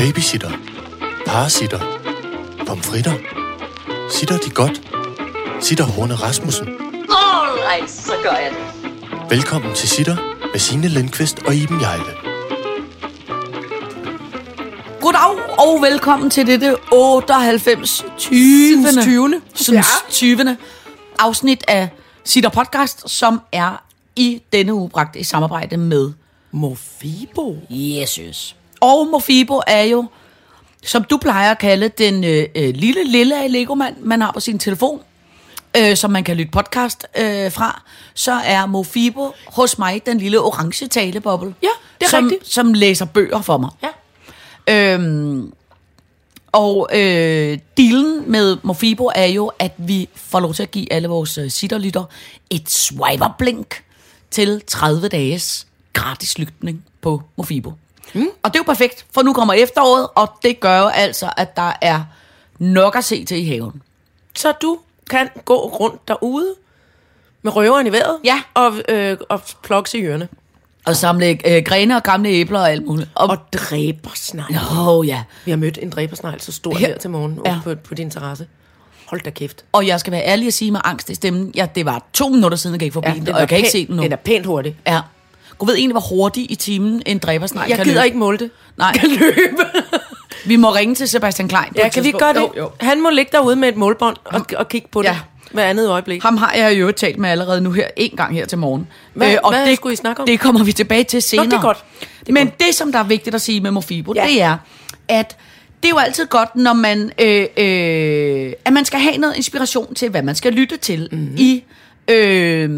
Babysitter. Parasitter. Pomfritter. Sitter de godt? Sitter Horne Rasmussen. Alright, så gør jeg det. Velkommen til Sitter med Signe Lindqvist og Iben Jejle. Goddag og velkommen til dette 98 20. 20. Synes Ja. 20. afsnit af Sitter Podcast, som er i denne uge bragt i samarbejde med Mofibo. Jesus. Og Mofibo er jo, som du plejer at kalde, den øh, øh, lille lille af Legomand, man har på sin telefon, øh, som man kan lytte podcast øh, fra, så er Mofibo hos mig den lille orange taleboble, Ja, det er som, rigtigt. som læser bøger for mig. Ja. Øhm, og øh, dealen med Mofibo er jo, at vi får lov til at give alle vores øh, sitterlytter et swiper-blink til 30 dages gratis lytning på Mofibo. Mm. Og det er jo perfekt, for nu kommer efteråret, og det gør jo altså, at der er nok at se til i haven. Så du kan gå rundt derude med røveren i vejret Ja. og, øh, og plukke i ørerne. Og samle øh, grene og gamle æbler og alt muligt. Og, Og dræbersnegl. Åh oh, ja. Vi har mødt en dræbersnegl så stor Ja. her til morgen Ja. på, på din terrasse. Hold da kæft. Og jeg skal være ærlig at sige med angst i stemmen, ja, det var to minutter siden, jeg gik forbi ja, den, og jeg kan ikke se den nu. Den er pænt hurtig. Ja. Gud ved egentlig, hvor hurtigt i timen en dræbersnegl Jeg kan gider løbe. ikke måle det. Nej. Kan løbe. Vi må ringe til Sebastian Klein. på Ja, et kan vi tidspunkt. gøre det? Jo, jo. Han må ligge derude med et målbånd og, og kigge på det Ja. hver andet øjeblik. Ham har jeg jo talt med allerede nu her, en gang her til morgen. Øh, Hvad- og hvad det, skulle I snakke om? Det kommer vi tilbage til senere. det er godt. Det er Men godt. det, som der er vigtigt at sige med Mofibo, ja. Ja. det er, at det er jo altid godt, når man, øh, øh, at man skal have noget inspiration til, hvad man skal lytte til Mhm. mm-hmm. i... Øh,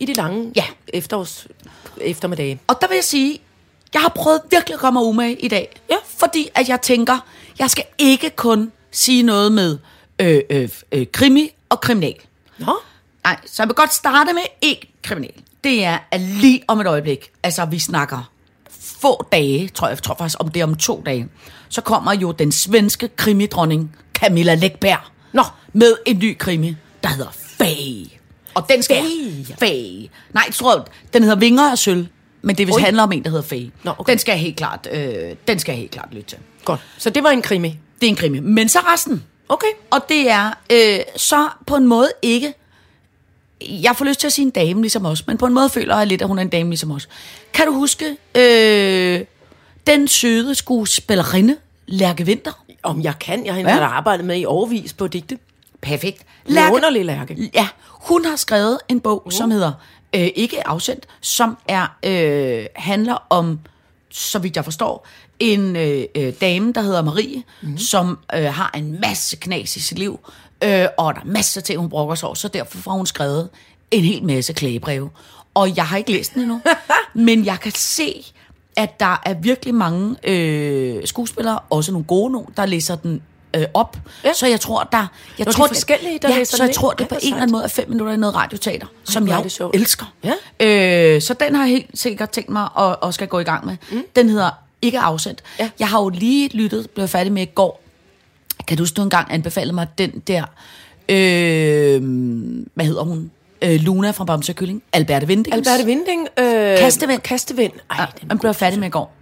I de lange Ja. efterårs eftermiddage. Og der vil jeg sige, jeg har prøvet virkelig at komme mig umage i dag. Ja. Fordi at jeg tænker, jeg skal ikke kun sige noget med øh, øh, øh, krimi og kriminal. Nå, Nej, så jeg vil godt starte med ikke kriminal. Det er at lige om et øjeblik. Altså, vi snakker få dage, tror jeg, jeg tror faktisk om det er om to dage. Så kommer jo den svenske krimidronning Camilla Läckberg. Nå. Med en ny krimi, der hedder Faye. Og den skal Faye? Faye. Nej, jeg tror, den hedder Vinger af sølv. Men det vil Oj. handle om en, der hedder Faye. Nå, okay. Den skal jeg helt klart, øh, den skal jeg helt klart lytte til. godt. Så det var en krimi. Det er en krimi. Men så resten. Okay. Og det er øh, så på en måde ikke... Jeg får lyst til at sige en dame ligesom os, men på en måde føler jeg lidt, at hun er en dame ligesom os. Kan du huske øh, den søde skuespillerinde, Lærke Vinter? Om jeg kan. Jeg har Ja. ja. arbejdet med i overvis på digte. Perfekt. Vidunderlig Lærke. Ja, hun har skrevet en bog, uh. som hedder øh, Ikke afsendt, som er øh, handler om, så vidt jeg forstår, en øh, øh, dame, der hedder Marie, mm. som øh, har en masse knas i sit liv, øh, og der er masser af ting, hun brokker sig over, så derfor har hun skrevet en hel masse klagebreve. Og jeg har ikke læst den endnu, men jeg kan se, at der er virkelig mange øh, skuespillere, også nogle gode nogle, der læser den øh, op. Ja. Så jeg tror, der... Jeg Nå, de tror, er forskellige, der ja, læser så den jeg tror, det er på en eller anden måde er fem minutter i noget radioteater, som hvor er jeg det elsker. Ja. Øh, så den har jeg helt sikkert tænkt mig at, at skal gå i gang med. Mm. Den hedder Ikke afsendt. Ja. Jeg har jo lige lyttet, blev færdig med i går. Kan du huske, du engang anbefalede mig den der... Øh, hvad hedder hun? Øh, Luna fra Bamse Kylling. Alberte Vindings. Alberte Vinding. Øh, Kastevind. Kastevind. Ej, Ja, den den blev jeg færdig med i går.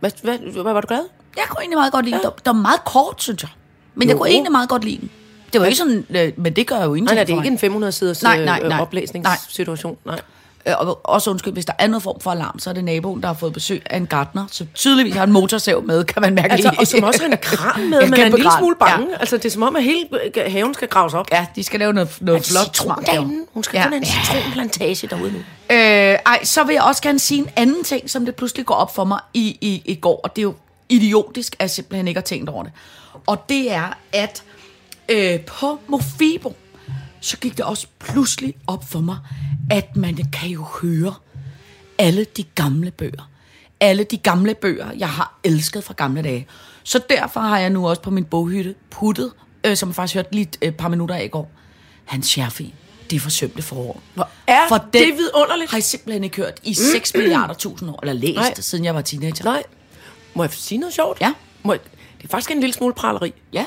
Hvad, hvad, hvad, var du glad? Jeg kunne egentlig meget godt lide den. Ja. Den var meget kort, synes jeg. Men jeg Jo. kunne egentlig meget godt lide den. Det var ikke sådan, øh, men det gør jo Nej, ingenting nej, det er ikke en 500 siders Nej, nej, nej. oplæsningssituation. Nej. Øh, Og også undskyld, hvis der er noget form for alarm, så er det naboen, der har fået besøg af en gartner, så tydeligvis har en motorsav med, kan man mærke Altså, og som også har en kran med, En men er en lille smule bange. ja. Altså, det er som om, at hele haven skal graves op. Ja, de skal lave noget, noget flot. smart derovre. Citrondamen. Hun skal Ja. ja. kun have en citronplantage derude nu. Øh, ej, så vil jeg også gerne sige en anden ting, som det pludselig går op for mig i, i, i går, og det er jo idiotisk, at jeg simpelthen ikke har tænkt over det. Og det er, at øh, på Mofibo, så gik det også pludselig op for mig, at man kan jo høre alle de gamle bøger. Alle de gamle bøger, jeg har elsket fra gamle dage. Så derfor har jeg nu også på min boghytte puttet, øh, som jeg faktisk hørte lige et par minutter af i går, Hans Scherfi, det forsømte forår. Hvor er For det vidunderligt. har jeg simpelthen ikke hørt i 6 milliarder tusind år, eller læst, Nej. Siden jeg var teenager. Nej. Må jeg sige noget sjovt? Ja. Må jeg, er faktisk en lille smule praleri. Ja.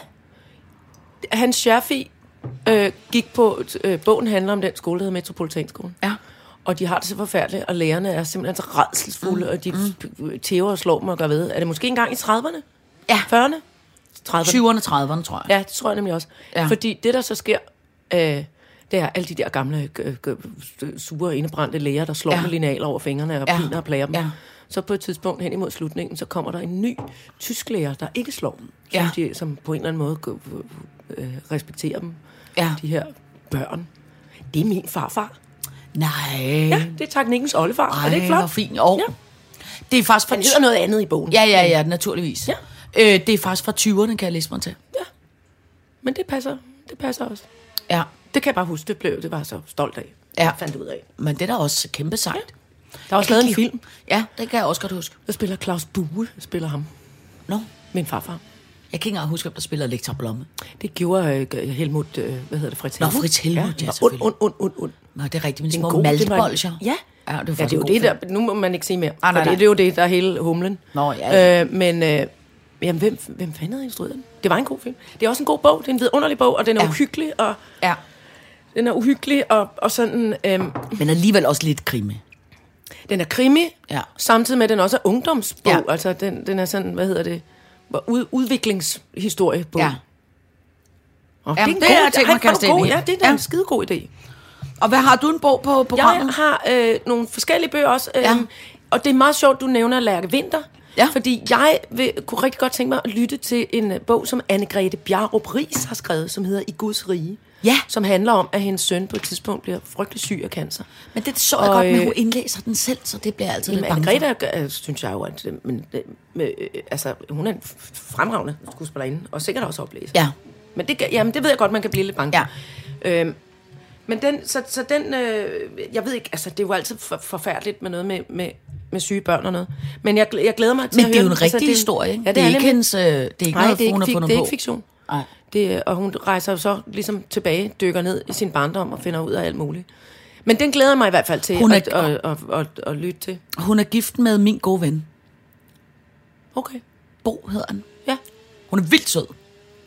Hans Scherfi øh, gik på, øh, bogen handler om den skole, der hedder Metropolitanskolen. Ja. Og de har det så forfærdeligt, og lærerne er simpelthen så redselsfulde, mm. og de mm. tæver og slår dem og gør ved. Er det måske engang i 30'erne? Ja. 40'erne? 30'erne? 20'erne, 30'erne, tror jeg. Ja, det tror jeg nemlig også. Ja. Ja. Fordi det, der så sker, øh, det er alle de der gamle, øh, øh, sure, indebrændte læger, der slår Ja. ja. med linealer over fingrene og Ja. ja. piner og plager dem. Ja. Så på et tidspunkt hen imod slutningen, så kommer der en ny tysk læger, der ikke slår dem. Som, Ja. de, som på en eller anden måde øh, respekterer dem. Ja. De her børn. Det er min farfar. Nej. Ja, det er teknikkens oldefar. Ej, er det ikke flot? hvor fint. Og Ja. det er faktisk fra... Han hedder noget andet i bogen. Ja, ja, ja, naturligvis. Ja. Øh, det er faktisk fra 20'erne, kan jeg læse mig til. Men det passer, det passer også. Ja. Det kan jeg bare huske, det blev det var jeg så stolt af. Ja. Jeg fandt ud af. Men det er da også kæmpe sejt. Der er også lavet en film, Ja, det kan jeg også godt huske. der spiller Claus Bue, spiller ham. Nå, Min farfar. jeg kan ikke engang huske, hvem der spiller Elektra Blomme. Det gjorde øh, Helmut, øh, hvad hedder det, Fritz Nå, Helmut? Fritz Helmut, ja, ja und, selvfølgelig. und, und, und, und. Nå, det er rigtigt, men små var maltebolger. Ja, ja, det er, ja, det er jo det, der, nu må man ikke sige mere. Nej, nej, nej. Det, det er jo det, der er hele humlen. Nå, ja, ja. Øh, men, øh, jamen, hvem, hvem fanden havde instrueret den? Det var en god film. Det er også en god bog, det er en vidunderlig bog, og den er Ja. ja. uhyggelig, og Ja, den er uhyggelig, og, og sådan, øh, men alligevel også lidt krimi. den er krimi, Ja. samtidig med, at den også er ungdomsbog. Ja. Altså, den, den er sådan, hvad hedder det, ud, udviklingshistoriebog. Ja. Og Jamen, en det har jeg god- kaste er ind i. god. Ja, det er Ja. en skide god idé. Og hvad har du en bog på programmet? Jeg har øh, nogle forskellige bøger også. Øh, Ja. ja. Og det er meget sjovt, du nævner Lærke Vinter. Ja. Fordi jeg vil, kunne rigtig godt tænke mig at lytte til en øh, bog, som Anne-Grethe Bjarup Ries har skrevet, som hedder I Guds Rige. Ja. Som handler om, at hendes søn på et tidspunkt bliver frygtelig syg af cancer. Men det så jeg Og, godt, men øh, hun indlæser den selv, så det bliver altid Jamen, lidt bange øh, synes jeg jo, at øh, men, øh, øh, altså, hun er en fremragende skuespillerinde, og sikkert også oplæser. Ja. Men det, jamen, det ved jeg godt, man kan blive lidt bange Ja. Øhm, men den, så, så den, øh, jeg ved ikke, altså det er jo altid for, forfærdeligt med noget med, med, med syge børn og noget. Men jeg, jeg glæder mig til Men at det er høre jo en Altså, rigtig er- historie, ikke? Ja, det, det er er ikke hendes, øh, det er ikke Nej, noget, det er hun ikke, har fik, fundet det er ikke fiktion. Nej. Det, og hun rejser jo så ligesom tilbage, dykker ned i sin barndom og finder ud af alt muligt. Men den glæder jeg mig i hvert fald til Hun er- at, at, at, at, at, lytte til. Hun er gift med min gode ven. Okay. Bo hedder han. Ja. Hun er vildt sød.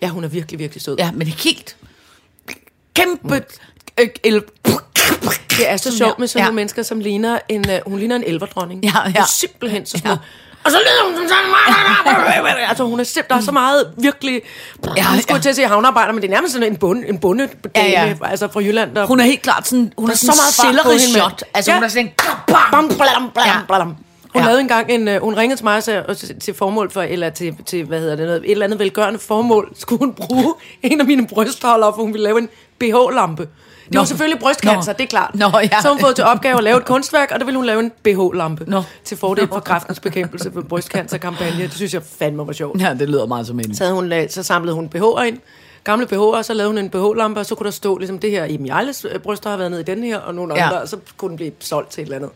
Ja, hun er virkelig, virkelig sød. Ja, men helt kæmpe... Øh, el- Det er så sjovt med sådan Ja. nogle mennesker, som ligner en, uh, hun ligner en elverdronning. Ja, Hun ja. er simpelthen så små. Ja. Og så lyder hun som sådan... altså, hun er simpelthen, der er så meget virkelig... Ja, Ja, skulle ja. til at sige havnearbejder, men det er nærmest sådan en bunde, en bunde Ja, ja. altså fra Jylland. Der, Hun er helt klart sådan... Hun er sådan så meget mand. shot. Altså, Ja. hun er sådan en... Bam, blam, blam, blam. Hun Ja. lavede engang en, uh, hun ringede til mig sagde, og til, til formål for, eller til, til, hvad hedder det, noget, et eller andet velgørende formål, skulle hun bruge en af mine brystholdere, for hun ville lave en BH-lampe. Det Nå. var selvfølgelig brystcancer, Nå. det er klart. Nå, ja. Så hun fået til opgave at lave et kunstværk, og der ville hun lave en BH-lampe. Nå. Til fordel for kræftens bekæmpelse for brystcancerkampagne. Det synes jeg fandme var sjovt. Ja, det lyder meget som en. Så, havde hun, så samlede hun BH'er ind, gamle BH'er, og så lavede hun en BH-lampe, og så kunne der stå, ligesom det her, Iben Jejles øh, bryster har været nede i den her, og nogle Ja. andre, og så kunne den blive solgt til et eller andet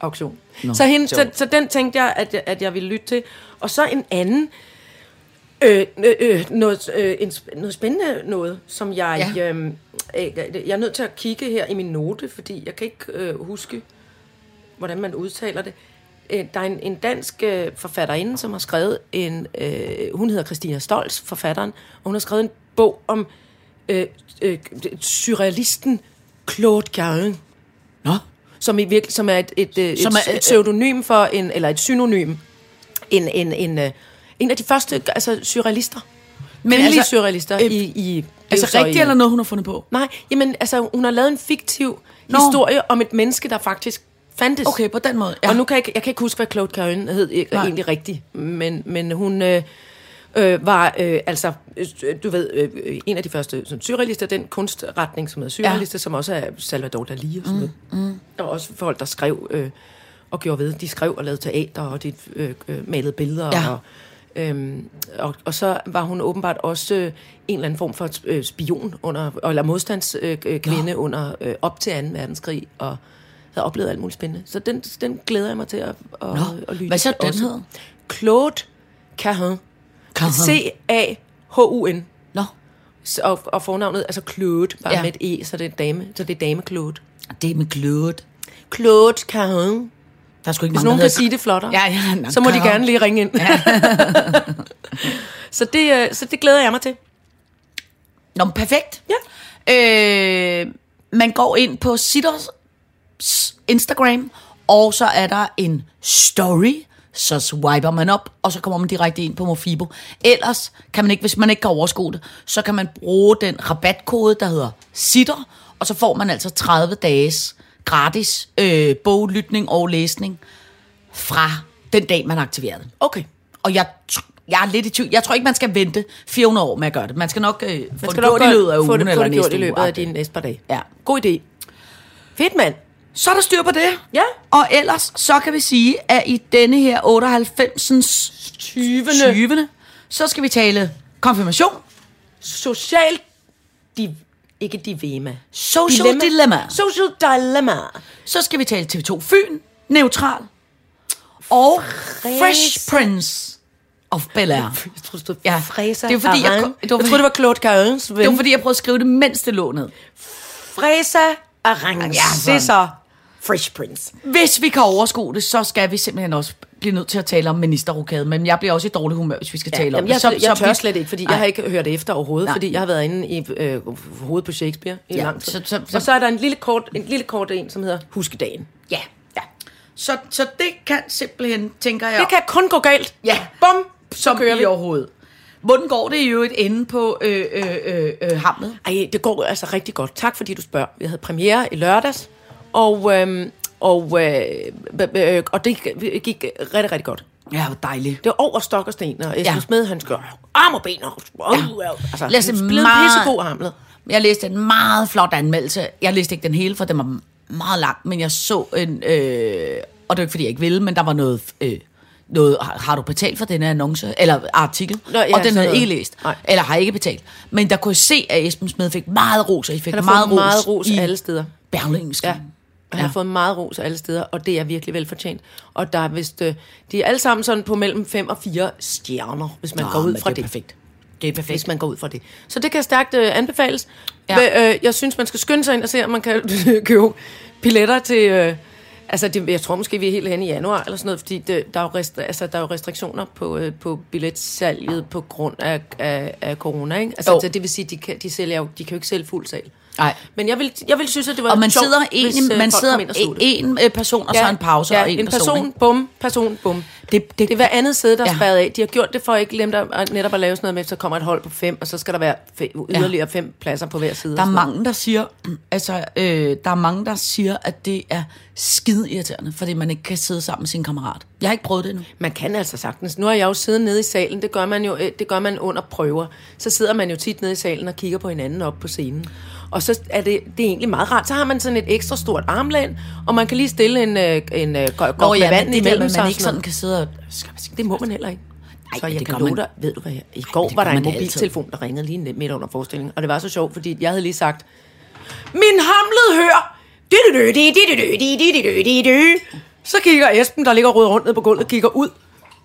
auktion. Nå, så, hende, så, så den tænkte jeg at, jeg, at jeg ville lytte til. Og så en anden, øh, øh, øh, noget, øh, en, noget spændende noget, som jeg, Ja. ja. øh, øh, jeg er nødt til at kigge her i min note, fordi jeg kan ikke øh, huske, hvordan man udtaler det. Øh, Der er en, en dansk øh, forfatterinde, som har skrevet en... Øh, hun hedder Christina Stolz, forfatteren, og hun har skrevet en bog om øh, øh, surrealisten Claude Cahun, Nå. som, i virke, som er et, et, et, Som er- er, et pseudonym for en... Eller et synonym. En, en, en, øh, en af de første altså, surrealister. Men altså, surrealister øh, i... i Altså så rigtigt i- eller noget, hun har fundet på? Nej, jamen, altså, hun har lavet en fiktiv Nå. Historie om et menneske, der faktisk fandtes. Okay, på den måde. Ja. Og nu kan jeg, jeg kan ikke huske, hvad Claude Cahun hed ikke, Nej. egentlig rigtigt, men, men hun øh, øh, var øh, altså, øh, du ved, øh, en af de første sådan, surrealister, den kunstretning, som hedder surrealister, ja. som også er Salvador Dali og sådan mm, noget. Mm. Der var også folk, der skrev øh, og gjorde ved. De skrev og lavede teater, og de øh, øh, malede billeder. Ja. Og, Øhm, og, og så var hun åbenbart også øh, en eller anden form for øh, spion under, eller modstandskvinde øh, kvinde under øh, op til 2. verdenskrig, og havde oplevet alt muligt spændende. Så den, den glæder jeg mig til at, at, Nå, at lytte hvad så den hedder? Claude Cahun. Cahun. C-A-H-U-N. Nå, Og, og fornavnet, altså Claude, bare Ja. med et E, så det er dame, så det er dame Claude. det med Claude. Claude Cahun. Der er sgu ikke Hvis nogen kan sige det flottere, Ja, ja, nå, så må de gerne lige ringe ind. Ja. så, det, øh, så det glæder jeg mig til. Nå, perfekt. Ja. Øh, man går ind på Sitters Instagram, og så er der en story, så swiper man op, og så kommer man direkte ind på Mofibo. Ellers kan man ikke, hvis man ikke kan overskue det, så kan man bruge den rabatkode, der hedder SITTER, og så får man altså 30 dages gratis øh, boglytning og læsning fra den dag, man aktiverer den. Okay. Og jeg, jeg er lidt i tvivl. Jeg tror ikke, man skal vente 400 år med at gøre det. Man skal nok øh, få Man det skal gjort i løbet af få ugen det, få eller det gjort i løbet af de næste par dage. Ja. God idé. Fedt, mand. Så er der styr på det. Ja. Og ellers, så kan vi sige, at i denne her 98. 20. 20. Så skal vi tale konfirmation, Social... Di, ikke dilemma. social dilemma. dilemma. Social dilemma. Så skal vi tale TV2 Fyn, neutral, og Fresh Prince of Bel-Air. Jeg tror, det Ja. Fræser det er fordi, jeg- Aran. det var jeg tror, det var Claude Carrens ven. Det var fordi, jeg prøvede at skrive det, mens det lå ned. Fræser Arrange. Ja, det er så Fresh Prince. Hvis vi kan overskue det, så skal vi simpelthen også blive nødt til at tale om ministerrokade. Men jeg bliver også i dårlig humør, hvis vi skal tale om Jamen, det. jeg, Så, jeg så tør vi- slet ikke, fordi Nej. jeg har ikke hørt efter overhovedet, Nej. fordi jeg har været inde i øh, hovedet på Shakespeare i Ja, lang tid. så- så- så- Og så er der en lille kort, en lille kort en, som hedder Huskedagen. Ja. ja. Så, så det kan simpelthen, tænker jeg... Det kan kun gå galt. Ja. Bum, så som kører vi. overhovedet. Hvordan går det i øvrigt inde på øh, øh, øh, øh, Hamlet? Ej, det går altså rigtig godt. Tak fordi du spørger. Vi havde premiere i lørdags, og, øhm, og, øh, øh, og det gik- rigtig, rigtig godt. Ja, hvor dejligt. Det var over stok og sten, og Esben Ja. Smed, han skør arm og ben. Og, og, ja. altså, Læs han det blev meget- pissegod hamlet. Jeg læste en meget flot anmeldelse. Jeg læste ikke den hele, for den var meget lang, men jeg så en... Øh, og det er ikke, fordi jeg ikke ville, men der var noget... Øh, noget har, du betalt for den annonce, eller artikel? Nå, ja, og den havde jeg ikke læst. Nej. Eller har ikke betalt. Men der kunne jeg se, at Esben Smed fik meget ros, og I fik meget fået meget ros, ros i alle steder. Berlingske. Ja. Han ja. har fået meget ros alle steder, og det er virkelig velfortjent. Og der er vist, øh, de er alle sammen sådan på mellem 5 og 4 stjerner, hvis man Nå, går ud men fra det det. er perfekt. Det er perfekt. Hvis man går ud fra det. Så det kan stærkt øh, anbefales. Ja. Ja. Øh, jeg synes, man skal skynde sig ind og se, om man kan købe billetter til... Øh, altså, det, jeg tror måske, vi er helt hen i januar eller sådan noget, fordi det, der, er jo rest, altså, der er jo restriktioner på, øh, på billetsalget på grund af, af, af corona, ikke? Altså, Jo. så det vil sige, de kan, de, sælger jo, de kan jo ikke sælge fuld sal. Nej. Men jeg vil, jeg vil synes, at det var Og man sjovt, sidder, hvis, en, øh, man sidder en, en person, og så en pause, ja, og en, en person. person, ikke? bum, person, bum. Det- Det, det- er hver andet sæde, der Ja. er spærret af. De har gjort det for ikke glemt at, netop at lave sådan noget med, så kommer et hold på fem, og så skal der være yderligere fem pladser på hver side. Der er mange, der siger, altså, øh, der er mange, der siger, at det er skide irriterende, fordi man ikke kan sidde sammen med sin kammerat. Jeg har ikke prøvet det endnu. Man kan altså sagtens. Nu har jeg jo siddet nede i salen, det gør man jo øh, det gør man under prøver. Så sidder man jo tit nede i salen og kigger på hinanden op på scenen. Og så er det, det er egentlig meget rart. Så har man sådan et ekstra stort armlæn, og man kan lige stille en, øh, en øh, godt Nå med ja, vand det imellem sig. man ikke sådan kan sidde og... Det må man heller ikke. Ej, så jeg det kan love dig, ved du hvad, jeg, i går det var der en man altid. mobiltelefon, der ringede lige midt under forestillingen, og det var så sjovt, fordi jeg havde lige sagt, min hamlede hør, så kigger Esben, der ligger rød rundt ned på gulvet, kigger ud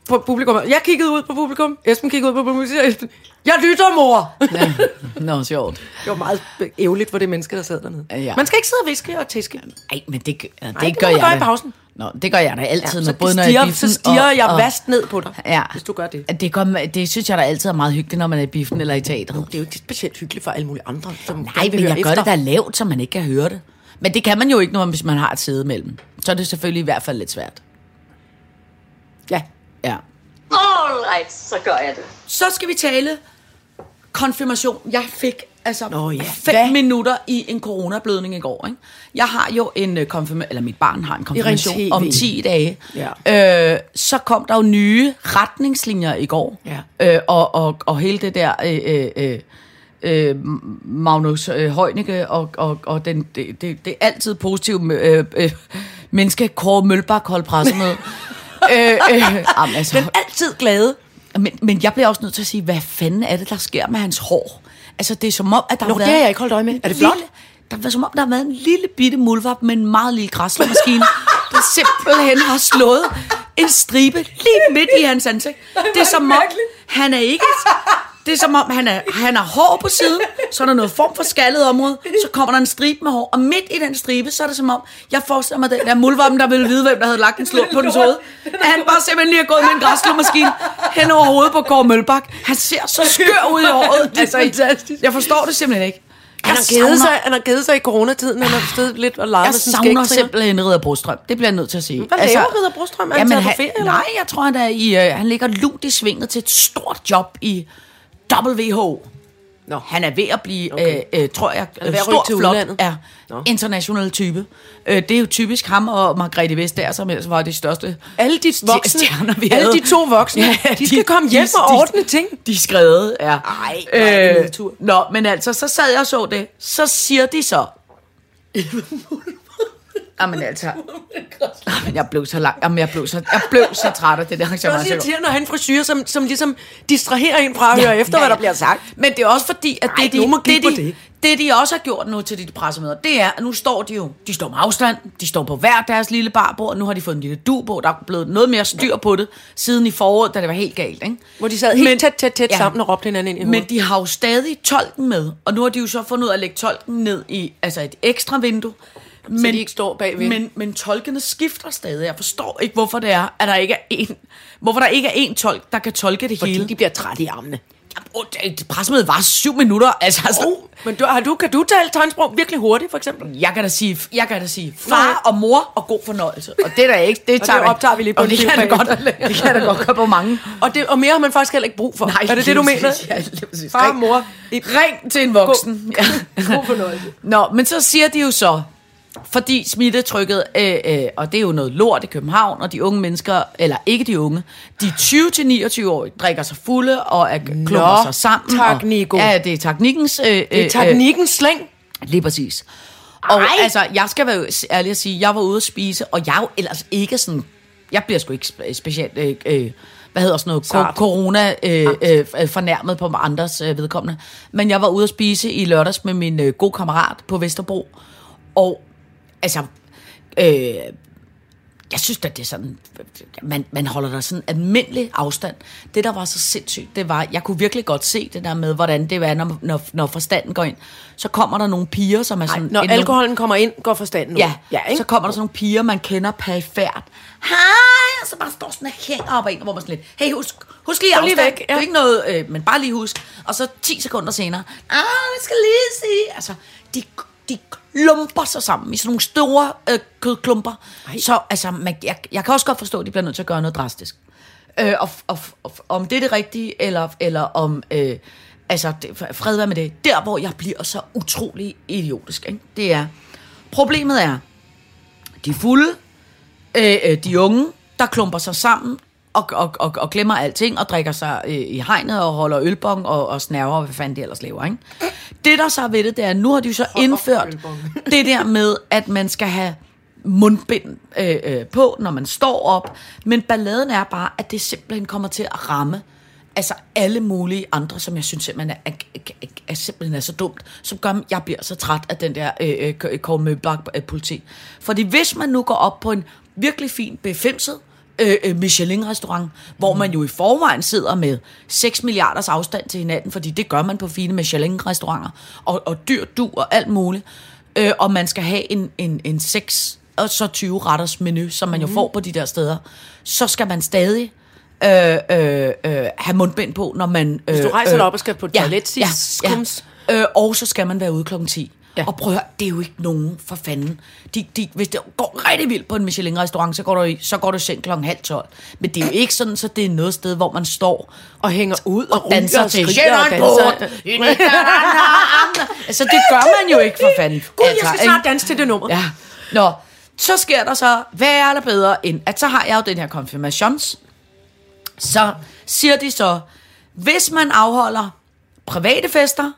på publikum. Jeg kiggede ud på publikum, Esben kiggede ud på publikum, og siger Esben, jeg lytter, mor. Ja. Nå, sjovt. Det var meget ærgerligt for det menneske, der sad dernede. Ja. Man skal ikke sidde og viske og tiske. Ej, men det, det, det det gør man jeg gøre i pausen. Nå, det gør jeg da altid, så når, både når jeg er stiger, biffen så stiger og, jeg og, vast ned på dig, Ja. hvis du gør det. Det, gør, det synes jeg da altid er meget hyggeligt, når man er i biffen eller i teatret. Det er jo ikke specielt hyggeligt for alle mulige andre, som Nej, men jeg gør efter. det da lavt, så man ikke kan høre det. Men det kan man jo ikke, når, hvis man har et sæde mellem. Så er det selvfølgelig i hvert fald lidt svært. Ja. Ja. All right, så gør jeg det. Så skal vi tale konfirmation. Jeg fik altså Nå ja, fem hvad? minutter i en coronablødning i går. Ikke? Jeg har jo en konfirmation, eller mit barn har en konfirmation om 10 dage. Ja. Øh, så kom der jo nye retningslinjer i går. Ja. Øh, og, og, og hele det der... Øh, øh, øh, Magnus øh, Heunicke og, og, og den, det, det, det er altid positive øh, øh, menneske, Kåre Mølbak holdt pressemøde. øh, øh, jamen, altså, Men altid glade. men, men jeg bliver også nødt til at sige, hvad fanden er det, der sker med hans hår? Altså, det er som om, at der Nå, har det været... har jeg ikke holdt øje med. Er det lille- flot? Der er som om, der har været en lille bitte muldvarp med en meget lille græsslåmaskine, der simpelthen har slået en stribe lige midt i hans ansigt. Det er som om, han er ikke... Det er som om, han er, han har hår på siden, så er der noget form for skaldet område, så kommer der en stribe med hår, og midt i den stribe, så er det som om, jeg forestiller mig den der muldvarpen, der ville vide, hvem der havde lagt en slå på dens hoved. At han bare simpelthen lige har gået med en græsslåmaskine hen over hovedet på Kåre Mølbak. Han ser så skør ud i håret. Det er fantastisk. Jeg forstår det simpelthen ikke. Han har, givet sig, han har givet sig i coronatiden, han har stedet lidt og leget Jeg med sin savner skægtriner. simpelthen Ridder Brostrøm. Det bliver jeg nødt til at sige. Hvad laver Ridder Brostrøm? Er han jamen, taget på ferie, eller Nej, jeg tror, han, er i, øh, han ligger lunt i svinget til et stort job i WHO. Nå. Han er ved at blive, okay. øh, øh, tror jeg, at stor, til flot, udlandet. er Nå. international type. Øh, det er jo typisk ham og Margrethe Vestager, som ellers var de største Alle de voksne, stjerner, vi alle havde. de to voksne, ja, de skal komme hjem og ordne ting. De skrevet, ja. Ej, er det nedtur. Nå, men altså, så sad jeg og så det. Så siger de så... Jamen altså... Jamen, jeg blev så lang. Jamen, jeg blev så, jeg blev så træt af det der Det er også arrangement. irriterende at have en frisyr, som, som ligesom distraherer en fra at høre efter, hvad der bliver sagt. Men det er også fordi, at Ej, det, de, det, de, det. det, de også har gjort nu til de pressemøder, det er, at nu står de jo, de står med afstand, de står på hver deres lille barbord, nu har de fået en lille du på, der er blevet noget mere styr på det, siden i foråret, da det var helt galt, ikke? Hvor de sad helt tæt, tæt, tæt sammen og råbte hinanden ind i Men hovedet. de har jo stadig tolken med, og nu har de jo så fundet ud af at lægge tolken ned i altså et ekstra vindue. Men, de ikke står bagved. Men, men tolkene skifter stadig. Jeg forstår ikke, hvorfor det er, at der ikke er en, hvorfor der ikke er en tolk, der kan tolke det Fordi hele. de bliver trætte i armene. Det- pressemødet var syv minutter. Altså, altså Oh, men du, har du, kan du tale tegnsprog virkelig hurtigt, for eksempel? jeg kan da sige, jeg kan da sige far og mor og god fornøjelse. Og det er da ikke, det, det tager optager vi lige på og det kan godt, det kan da godt gøre på mange. Og, det, og mere har man faktisk heller ikke brug for. er det det, du mener? Ja. Far og mor. Ring til en voksen. Ja. god fornøjelse. Nå, men så siger de jo så, fordi smittetrykket, øh, øh, og det er jo noget lort i København, og de unge mennesker, eller ikke de unge, de 20-29 år drikker sig fulde og er, klumper sig sammen. tak, og, Nico. Ja, det er teknikkens... Øh, Det er øh, teknikkens slæng. Øh, lige præcis. Og Ej. altså, jeg skal være ærlig at sige, jeg var ude at spise, og jeg er jo ellers ikke sådan... Jeg bliver sgu ikke spe- specielt... Øh, øh, hvad hedder sådan noget, Sart. corona øh, øh, øh, fornærmet på andres øh, vedkommende. Men jeg var ude at spise i lørdags med min øh, gode kammerat på Vesterbro. Og altså, øh, jeg synes at det er sådan, man, man holder der sådan almindelig afstand. Det, der var så sindssygt, det var, jeg kunne virkelig godt se det der med, hvordan det var, når, når, når forstanden går ind. Så kommer der nogle piger, som er sådan... når en- alkoholen kommer ind, går forstanden ud. Ja, ja ikke? så kommer der sådan nogle piger, man kender perifært. Hej, og så bare står sådan og hænger op ad en, hvor man sådan lidt, hey, husk, husk lige Gå lige afstand. væk, Det ja. er ikke noget, øh, men bare lige husk. Og så 10 sekunder senere, ah, jeg skal lige sige, altså, de, de klumper sig sammen i sådan nogle store øh, kødklumper. Ej. Så altså, man, jeg, jeg kan også godt forstå, at de bliver nødt til at gøre noget drastisk. Øh, og, og, og, om det er det rigtige, eller, eller om... Øh, altså, det, fred være med det. Der, hvor jeg bliver så utrolig idiotisk, ikke? det er... Problemet er, de fulde, øh, øh, de unge, der klumper sig sammen og, og, og, og glemmer alting og drikker sig øh, i hegnet og holder ølbong og, og snærver, og hvad fanden de ellers laver. Ikke? Det, der så er ved det, det er, at nu har de så indført det der med, at man skal have mundbind øh, øh, på, når man står op. Men balladen er bare, at det simpelthen kommer til at ramme altså alle mulige andre, som jeg synes simpelthen er, er, er, er simpelthen er så dumt, som gør, at jeg bliver så træt af den der øh, øh, Kåre Møbak politi. Fordi hvis man nu går op på en virkelig fin befimset øh, øh, Michelin-restaurant, hvor man jo i forvejen sidder med 6 milliarders afstand til hinanden, fordi det gør man på fine Michelin-restauranter, og, og dyr du og alt muligt, øh, og man skal have en, en, en 6 og så 20 retters menu, som man jo får på de der steder, så skal man stadig øh, øh, øh, have mundbind på, når man... Øh, Hvis du rejser dig op og skal på toilet, ja, ja, ja. Øh, og så skal man være ude klokken 10. Ja. Og prøv at høre, det er jo ikke nogen for fanden. De, de, hvis det går rigtig vildt på en Michelin-restaurant, så går du i, så går du seng klokken halv 12. Men det er jo ikke sådan, så det er noget sted, hvor man står Og hænger ud og, og danser ryger til og skriger og danser. Altså, det gør man jo ikke for fanden. Gud, jeg Altså, skal snart danse til det nummer. Ja. Nå, så sker der så, hvad er der bedre end, at så har jeg jo den her konfirmations. Så siger de så, hvis man afholder private fester,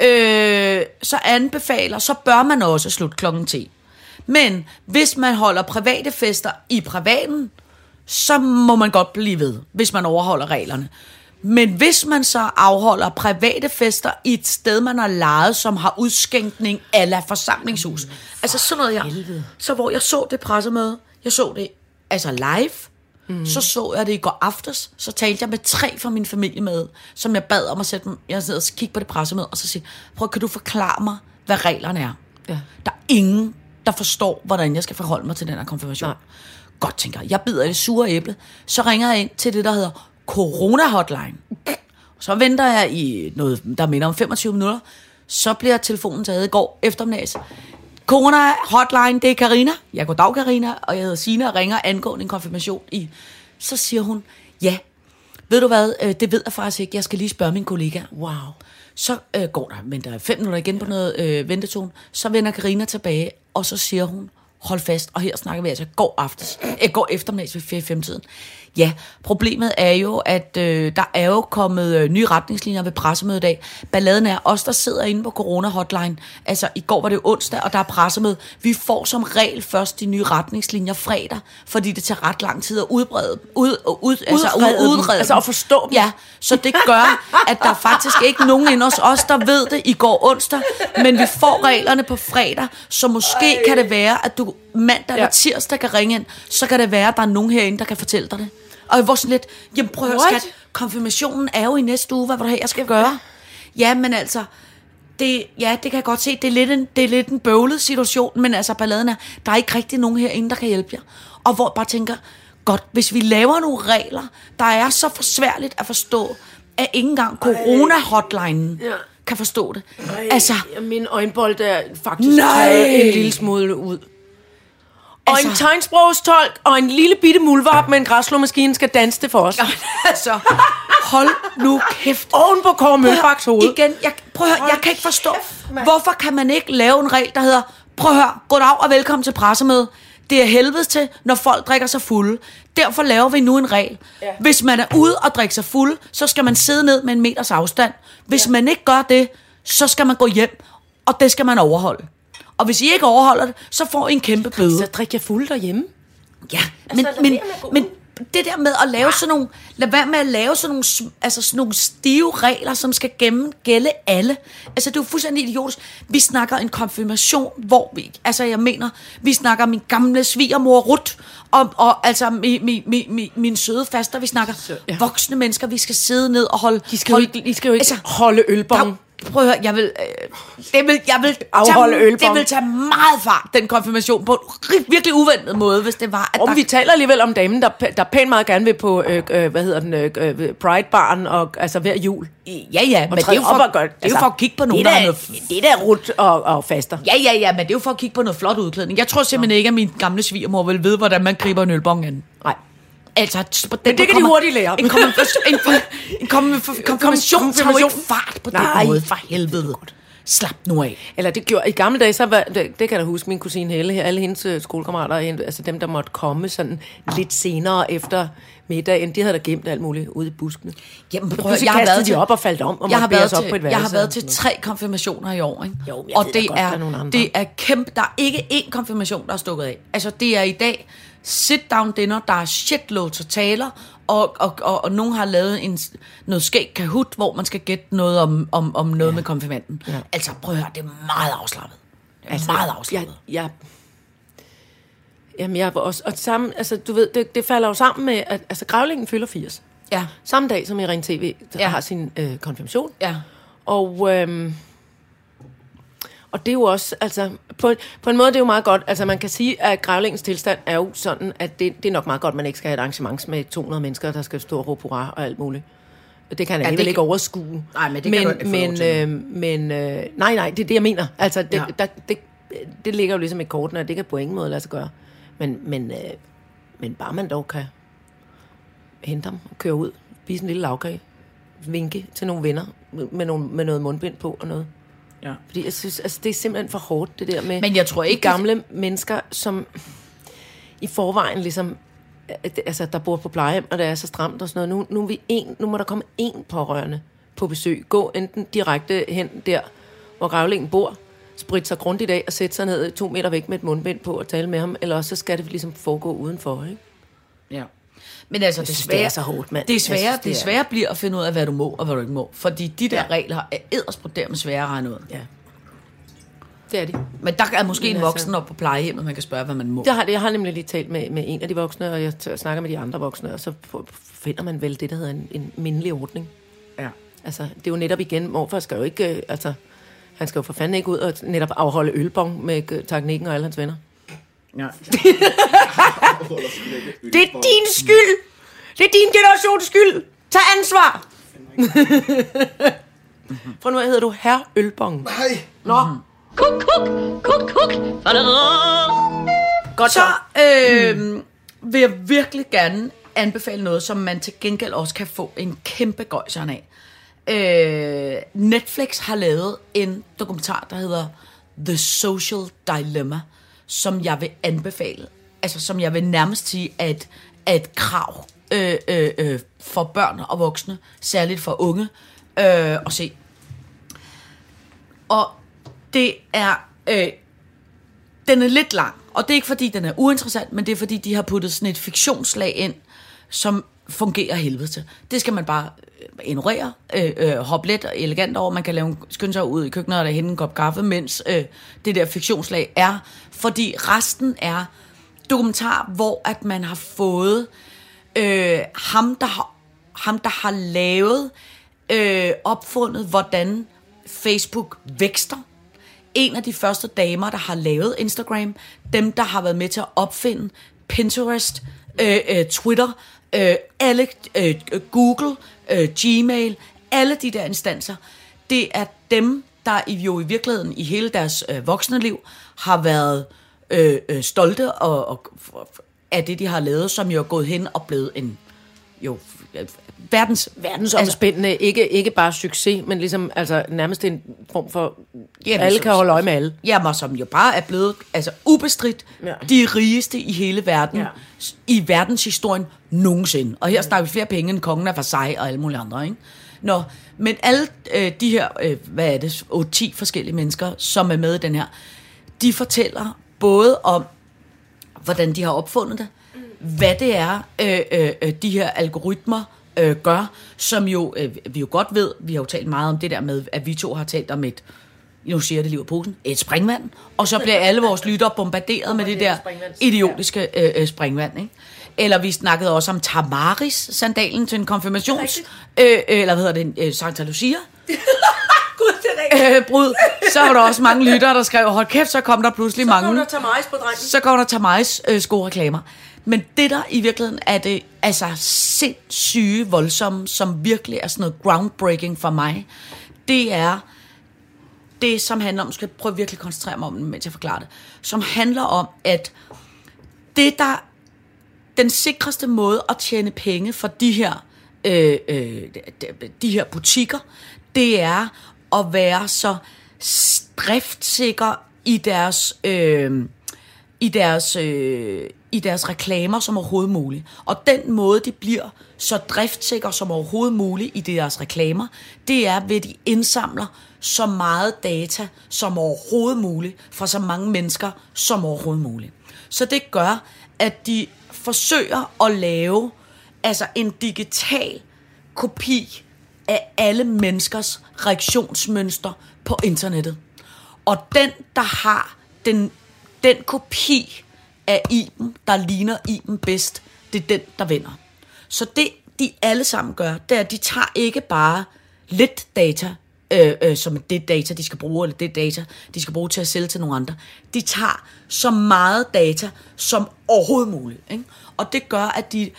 øh, så anbefaler, så bør man også slutte klokken 10. Men hvis man holder private fester i privaten, så må man godt blive ved, hvis man overholder reglerne. Men hvis man så afholder private fester i et sted, man har lejet, som har udskænkning eller forsamlingshus. Altså sådan noget, jeg, så hvor jeg så det pressemøde, jeg så det altså live, Mm. Så så jeg det i går aftes, så talte jeg med tre fra min familie med, som jeg bad om at sætte dem, jeg sidder og kigge på det pressemøde, og så sige, prøv, kan du forklare mig, hvad reglerne er? Ja. Der er ingen, der forstår, hvordan jeg skal forholde mig til den her konfirmation. Nej. Godt, tænker jeg. Jeg bider i det sure æble. Så ringer jeg ind til det, der hedder Corona Hotline. Så venter jeg i noget, der minder om 25 minutter. Så bliver telefonen taget i går eftermiddags. Corona hotline, det er Karina. Jeg går dag Karina, og jeg hedder Sina og ringer angående en konfirmation i. Så siger hun, ja, ved du hvad, øh, det ved jeg faktisk ikke. Jeg skal lige spørge min kollega. Wow. Så øh, går der, men der er fem minutter igen på noget øh, ventetone. Så vender Karina tilbage, og så siger hun, hold fast, og her snakker vi altså går aftes, øh, går eftermiddags ved 4 tiden. Ja, problemet er jo, at øh, der er jo kommet øh, nye retningslinjer ved pressemødet i dag. Balladen er os, der sidder inde på corona-hotline. Altså, i går var det onsdag, og der er pressemøde. Vi får som regel først de nye retningslinjer fredag, fordi det tager ret lang tid at udbrede, ud, ud, altså, Udrede dem. udrede Altså, at forstå dem. Ja, så det gør, at der er faktisk ikke nogen ind hos os, der ved det i går onsdag, men vi får reglerne på fredag, så måske Ej. kan det være, at du mandag eller Ja. tirsdag kan ringe ind, så kan det være, at der er nogen herinde, der kan fortælle dig det. Og var sådan lidt, jamen prøv at skat, konfirmationen er jo i næste uge, hvad vil du have, jeg skal gøre? Ja, men altså, det, ja, det kan jeg godt se, det er lidt en, det er lidt en bøvlet situation, men altså balladen er, der er ikke rigtig nogen herinde, der kan hjælpe jer. Og hvor jeg bare tænker, godt, hvis vi laver nogle regler, der er så forsværligt at forstå, at ikke engang corona-hotlinen Ja. kan forstå det. Ej, Altså, min øjenbold er faktisk Nej. en lille smule ud. Og Altså- en tegnsprogstolk og en lille bitte mulvarp med en græsslåmaskine skal danse det for os. altså, hold nu kæft. Oven på Kåre Mølbaks hoved. Igen, jeg, prøv at høre, jeg kan ikke forstå, hvorfor kan man ikke lave en regel, der hedder, prøv at høre, goddag og velkommen til pressemøde. Det er helvedes til, når folk drikker sig fulde. Derfor laver vi nu en regel. Ja. Hvis man er ude og drikke sig fuld, så skal man sidde ned med en meters afstand. Hvis ja. man ikke gør det, så skal man gå hjem, og det skal man overholde. Og hvis I ikke overholder det, så får I en kæmpe bøde. Så drikker jeg fuld derhjemme. Ja, men, lad men, men det der med at lave sådan nogle, lad være med at lave sådan nogle, altså sådan nogle stive regler, som skal gennem, gælde alle. Altså det er jo fuldstændig idiotisk. Vi snakker en konfirmation, hvor vi, altså jeg mener, vi snakker min gamle svigermor Rut, og, og altså mi, mi, mi, mi, min søde faster, vi snakker ja. voksne mennesker, vi skal sidde ned og holde... De skal jo holde, ikke, de skal jo ikke altså, holde ølbong. der, Prøv at høre, jeg vil, øh, det vil, jeg vil Afholde tage, ølbong. det vil tage meget fart, den konfirmation, på en virkelig uventet måde, hvis det var, at Om der vi taler alligevel om damen, der, der pænt meget gerne vil på, øh, øh, hvad hedder den, øh, øh, Pride-baren, og, altså hver jul. Ja, ja, men det er jo op for, gøre- det er jo for at kigge på nogen, det der er da- noget... Det er da rut og, og faster. Ja, ja, ja, men det er jo for at kigge på noget flot udklædning. Jeg tror simpelthen ikke, at min gamle svigermor vil vide, hvordan man griber en ølbong an. Nej. Altså, den Men det kan de kommer- hurtigt lære. En konfirmation, en, for, en konfirmation, ikke fart på den Nej. måde, for helvede. Slap nu af. Eller det gjorde, i gamle dage, så var, det, det kan jeg da huske, min kusine Helle her, alle hendes øh, skolekammerater, altså dem, der måtte komme sådan lidt senere efter middagen, de havde da gemt alt muligt ude i buskene. Jamen, prøv, jeg har været de til, op og faldt om, og jeg har, været op på et til, jeg har værelse været til tre konfirmationer i år, ikke? Jo, og det godt, der er, er nogle andre. det er kæmpe. Der er ikke én konfirmation, der er stukket af. Altså, det er i dag sit-down dinner, der er shitloads af taler, og, og, og, og nogen har lavet en, noget skæg kahoot, hvor man skal gætte noget om, om, om noget ja. med konfirmanden. Ja. Altså, prøv at høre, det er meget afslappet. Det er altså, meget afslappet. Jeg, jeg, jamen, jeg var også, og sammen, altså, du ved, det, det falder jo sammen med, at altså, gravlingen fylder 80. Ja, Samme dag, som Irene TV der Ja. har sin øh, konfirmation. ja. Og, øhm, og det er jo også, altså, på, på en måde det er jo meget godt, altså man kan sige, at grævlingens tilstand er jo sådan, at det, det er nok meget godt, at man ikke skal have et arrangement med 200 mennesker, der skal stå og råbe hurra og alt muligt. Det kan han Ja, alligevel kan- ikke overskue. Nej, men det kan men, du ikke men, øh, men øh, nej, nej, det er det, jeg mener. Altså, det, Ja. der, det, det ligger jo ligesom i kortene, og det kan på ingen måde lade sig gøre. Men, men, øh, men bare man dog kan hente ham og køre ud, spise en lille lavkage, vinke til nogle venner med, med, nogle, med noget mundbind på og noget. Ja. Fordi jeg synes, altså, det er simpelthen for hårdt, det der med Men jeg tror ikke, gamle mennesker, som i forvejen ligesom, altså, der bor på plejehjem, og det er så stramt og sådan noget. Nu, nu, er vi en, nu må der komme én pårørende på besøg. Gå enten direkte hen der, hvor gravlingen bor, sprit sig grundigt af og sætte sig ned to meter væk med et mundbind på og tale med ham, eller også så skal det ligesom foregå udenfor, ikke? Ja. Men altså, det, svære, det er så hårdt, mand. Det, er svære, synes, det, det er- svære bliver at finde ud af, hvad du må og hvad du ikke må. Fordi de der Ja. regler er eddersproderet med svære at regne ud. Ja. Det er de. Men der er måske Men en altså- voksen op på plejehjemmet, man kan spørge, hvad man må. Jeg har, jeg har nemlig lige talt med, med en af de voksne, og jeg snakker med de andre voksne, og så finder man vel det, der hedder en, en mindelig ordning. Ja. Altså, det er jo netop igen, morfar skal jo ikke, øh, altså, han skal jo for fanden ikke ud og netop afholde ølbong med øh, teknikken og alle hans venner. Ja. Det er din skyld! Det er din generations skyld! Tag ansvar! Fra nu af hedder du Herr Ølbong. Nej. Nå, Kuk, kuk, kuk, kuk. godt Så øh, vil jeg virkelig gerne anbefale noget, som man til gengæld også kan få en kæmpe gøjseren af. Øh, Netflix har lavet en dokumentar, der hedder The Social Dilemma, som jeg vil anbefale. Altså, som jeg vil nærmest sige at, et, et krav øh, øh, øh, for børn og voksne, særligt for unge, øh, at se. Og det er... Øh, den er lidt lang, og det er ikke fordi, den er uinteressant, men det er fordi, de har puttet sådan et fiktionslag ind, som fungerer helvede til. Det skal man bare øh, ignorere, øh, øh, hoppe let og elegant over. Man kan lave en, skynde sig ud i køkkenet og der hente en kop kaffe, mens øh, det der fiktionslag er. Fordi resten er dokumentar, hvor at man har fået øh, ham, der har, ham, der har lavet, øh, opfundet, hvordan Facebook vækster en af de første damer, der har lavet Instagram, dem, der har været med til at opfinde Pinterest, øh, øh, Twitter, øh, alle, øh, Google, øh, Gmail, alle de der instanser, det er dem, der i- jo i virkeligheden i hele deres øh, voksne liv har været øh, øh, stolte og, og, af det, de har lavet, som jo er gået hen og blevet en jo verdens, Verdensomspændende, altså, ikke, ikke bare succes, men ligesom altså, nærmest en form for... Jamen, alle som- kan holde øje med alle. Jamen, som jo bare er blevet altså, ubestridt Ja. ja. de rigeste i hele verden, Ja. ja. i verdenshistorien nogensinde. Og her snakker vi flere penge end kongen af Versailles og alle mulige andre, ikke? Nå, men alle øh, de her, øh, hvad er det, 8-10 forskellige mennesker, som er med i den her, de fortæller både om, hvordan de har opfundet det, hvad det er, øh, øh, øh, de her algoritmer øh, gør, som jo, øh, vi jo godt ved, vi har jo talt meget om det der med, at vi to har talt om et, nu siger jeg det lige posen, et springvand, og så bliver alle vores lyttere bombarderet med det der idiotiske øh, øh, springvand, ikke? Eller vi snakkede også om Tamaris, sandalen til en konfirmations... Øh, øh, eller hvad hedder det? Øh, Santa Lucia? Gud, det er rigtigt. Øh, brud. Så var der også mange lyttere, der skrev, hold kæft, så kom der pludselig Så mange kommer der Tamais på drengen. så går der Tamais øh, skoreklamer. Men det der i virkeligheden er det altså sindssyge voldsomme, som virkelig er sådan noget groundbreaking for mig, det er det, som handler om, skal jeg prøve virkelig at koncentrere mig om det, mens jeg forklarer det, som handler om, at det der, den sikreste måde at tjene penge for de her, øh, øh, de, her butikker, det er at være så driftsikker i deres, øh, i deres, øh, i deres reklamer som overhovedet muligt. Og den måde, de bliver så driftsikre som overhovedet muligt i deres reklamer, det er ved, at de indsamler så meget data som overhovedet muligt fra så mange mennesker som overhovedet muligt. Så det gør, at de forsøger at lave altså en digital kopi af alle menneskers reaktionsmønster på internettet. Og den, der har den, den kopi af Iben, der ligner Iben bedst, det er den, der vinder. Så det, de alle sammen gør, det er, at de tager ikke bare lidt data, øh, øh, som det data, de skal bruge, eller det data, de skal bruge til at sælge til nogle andre. De tager så meget data som overhovedet muligt. Ikke? Og det gør, at de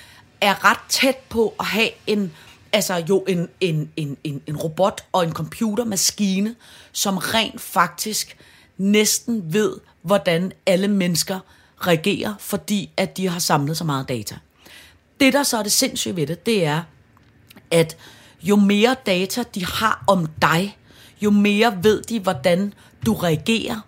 er ret tæt på at have en, altså jo en, en, en, en, en robot og en computermaskine, som rent faktisk næsten ved, hvordan alle mennesker reagerer, fordi at de har samlet så meget data. Det, der så er det sindssyge ved det, det er, at jo mere data de har om dig, jo mere ved de, hvordan du reagerer,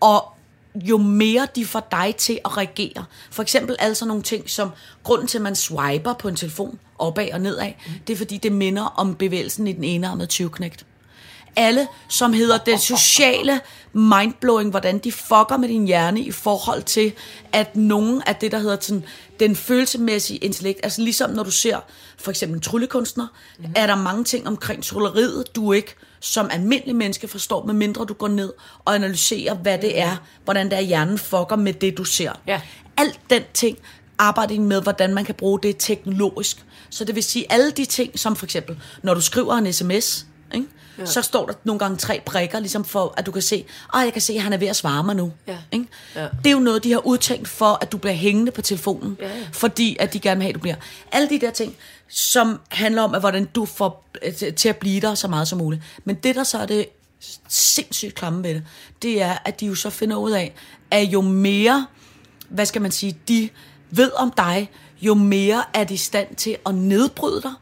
og jo mere de får dig til at reagere. For eksempel altså nogle ting som, grunden til, at man swiper på en telefon opad og nedad, det er fordi, det minder om bevægelsen i den enarmede 20 alle, som hedder den sociale mindblowing, hvordan de fucker med din hjerne i forhold til, at nogen af det, der hedder sådan, den følelsemæssige intellekt, altså ligesom når du ser for eksempel en tryllekunstner, mm. er der mange ting omkring trylleriet, du ikke som almindelig menneske forstår, medmindre du går ned og analyserer, hvad det er, hvordan der hjernen fucker med det, du ser. Ja. Alt den ting arbejder de med, hvordan man kan bruge det teknologisk. Så det vil sige, alle de ting, som for eksempel, når du skriver en sms, ikke? Ja. så står der nogle gange tre prikker, ligesom for, at du kan se, at jeg kan se, at han er ved at svare mig nu. Ja. Ikke? Ja. Det er jo noget, de har udtænkt for, at du bliver hængende på telefonen, Ja, ja. fordi at de gerne vil have, at du bliver. Alle de der ting, som handler om, at hvordan du får øh, til- til at blive der så meget som muligt. Men det, der så er det sindssygt klamme ved det, det er, at de jo så finder ud af, at jo mere, hvad skal man sige, de ved om dig, jo mere er de i stand til at nedbryde dig,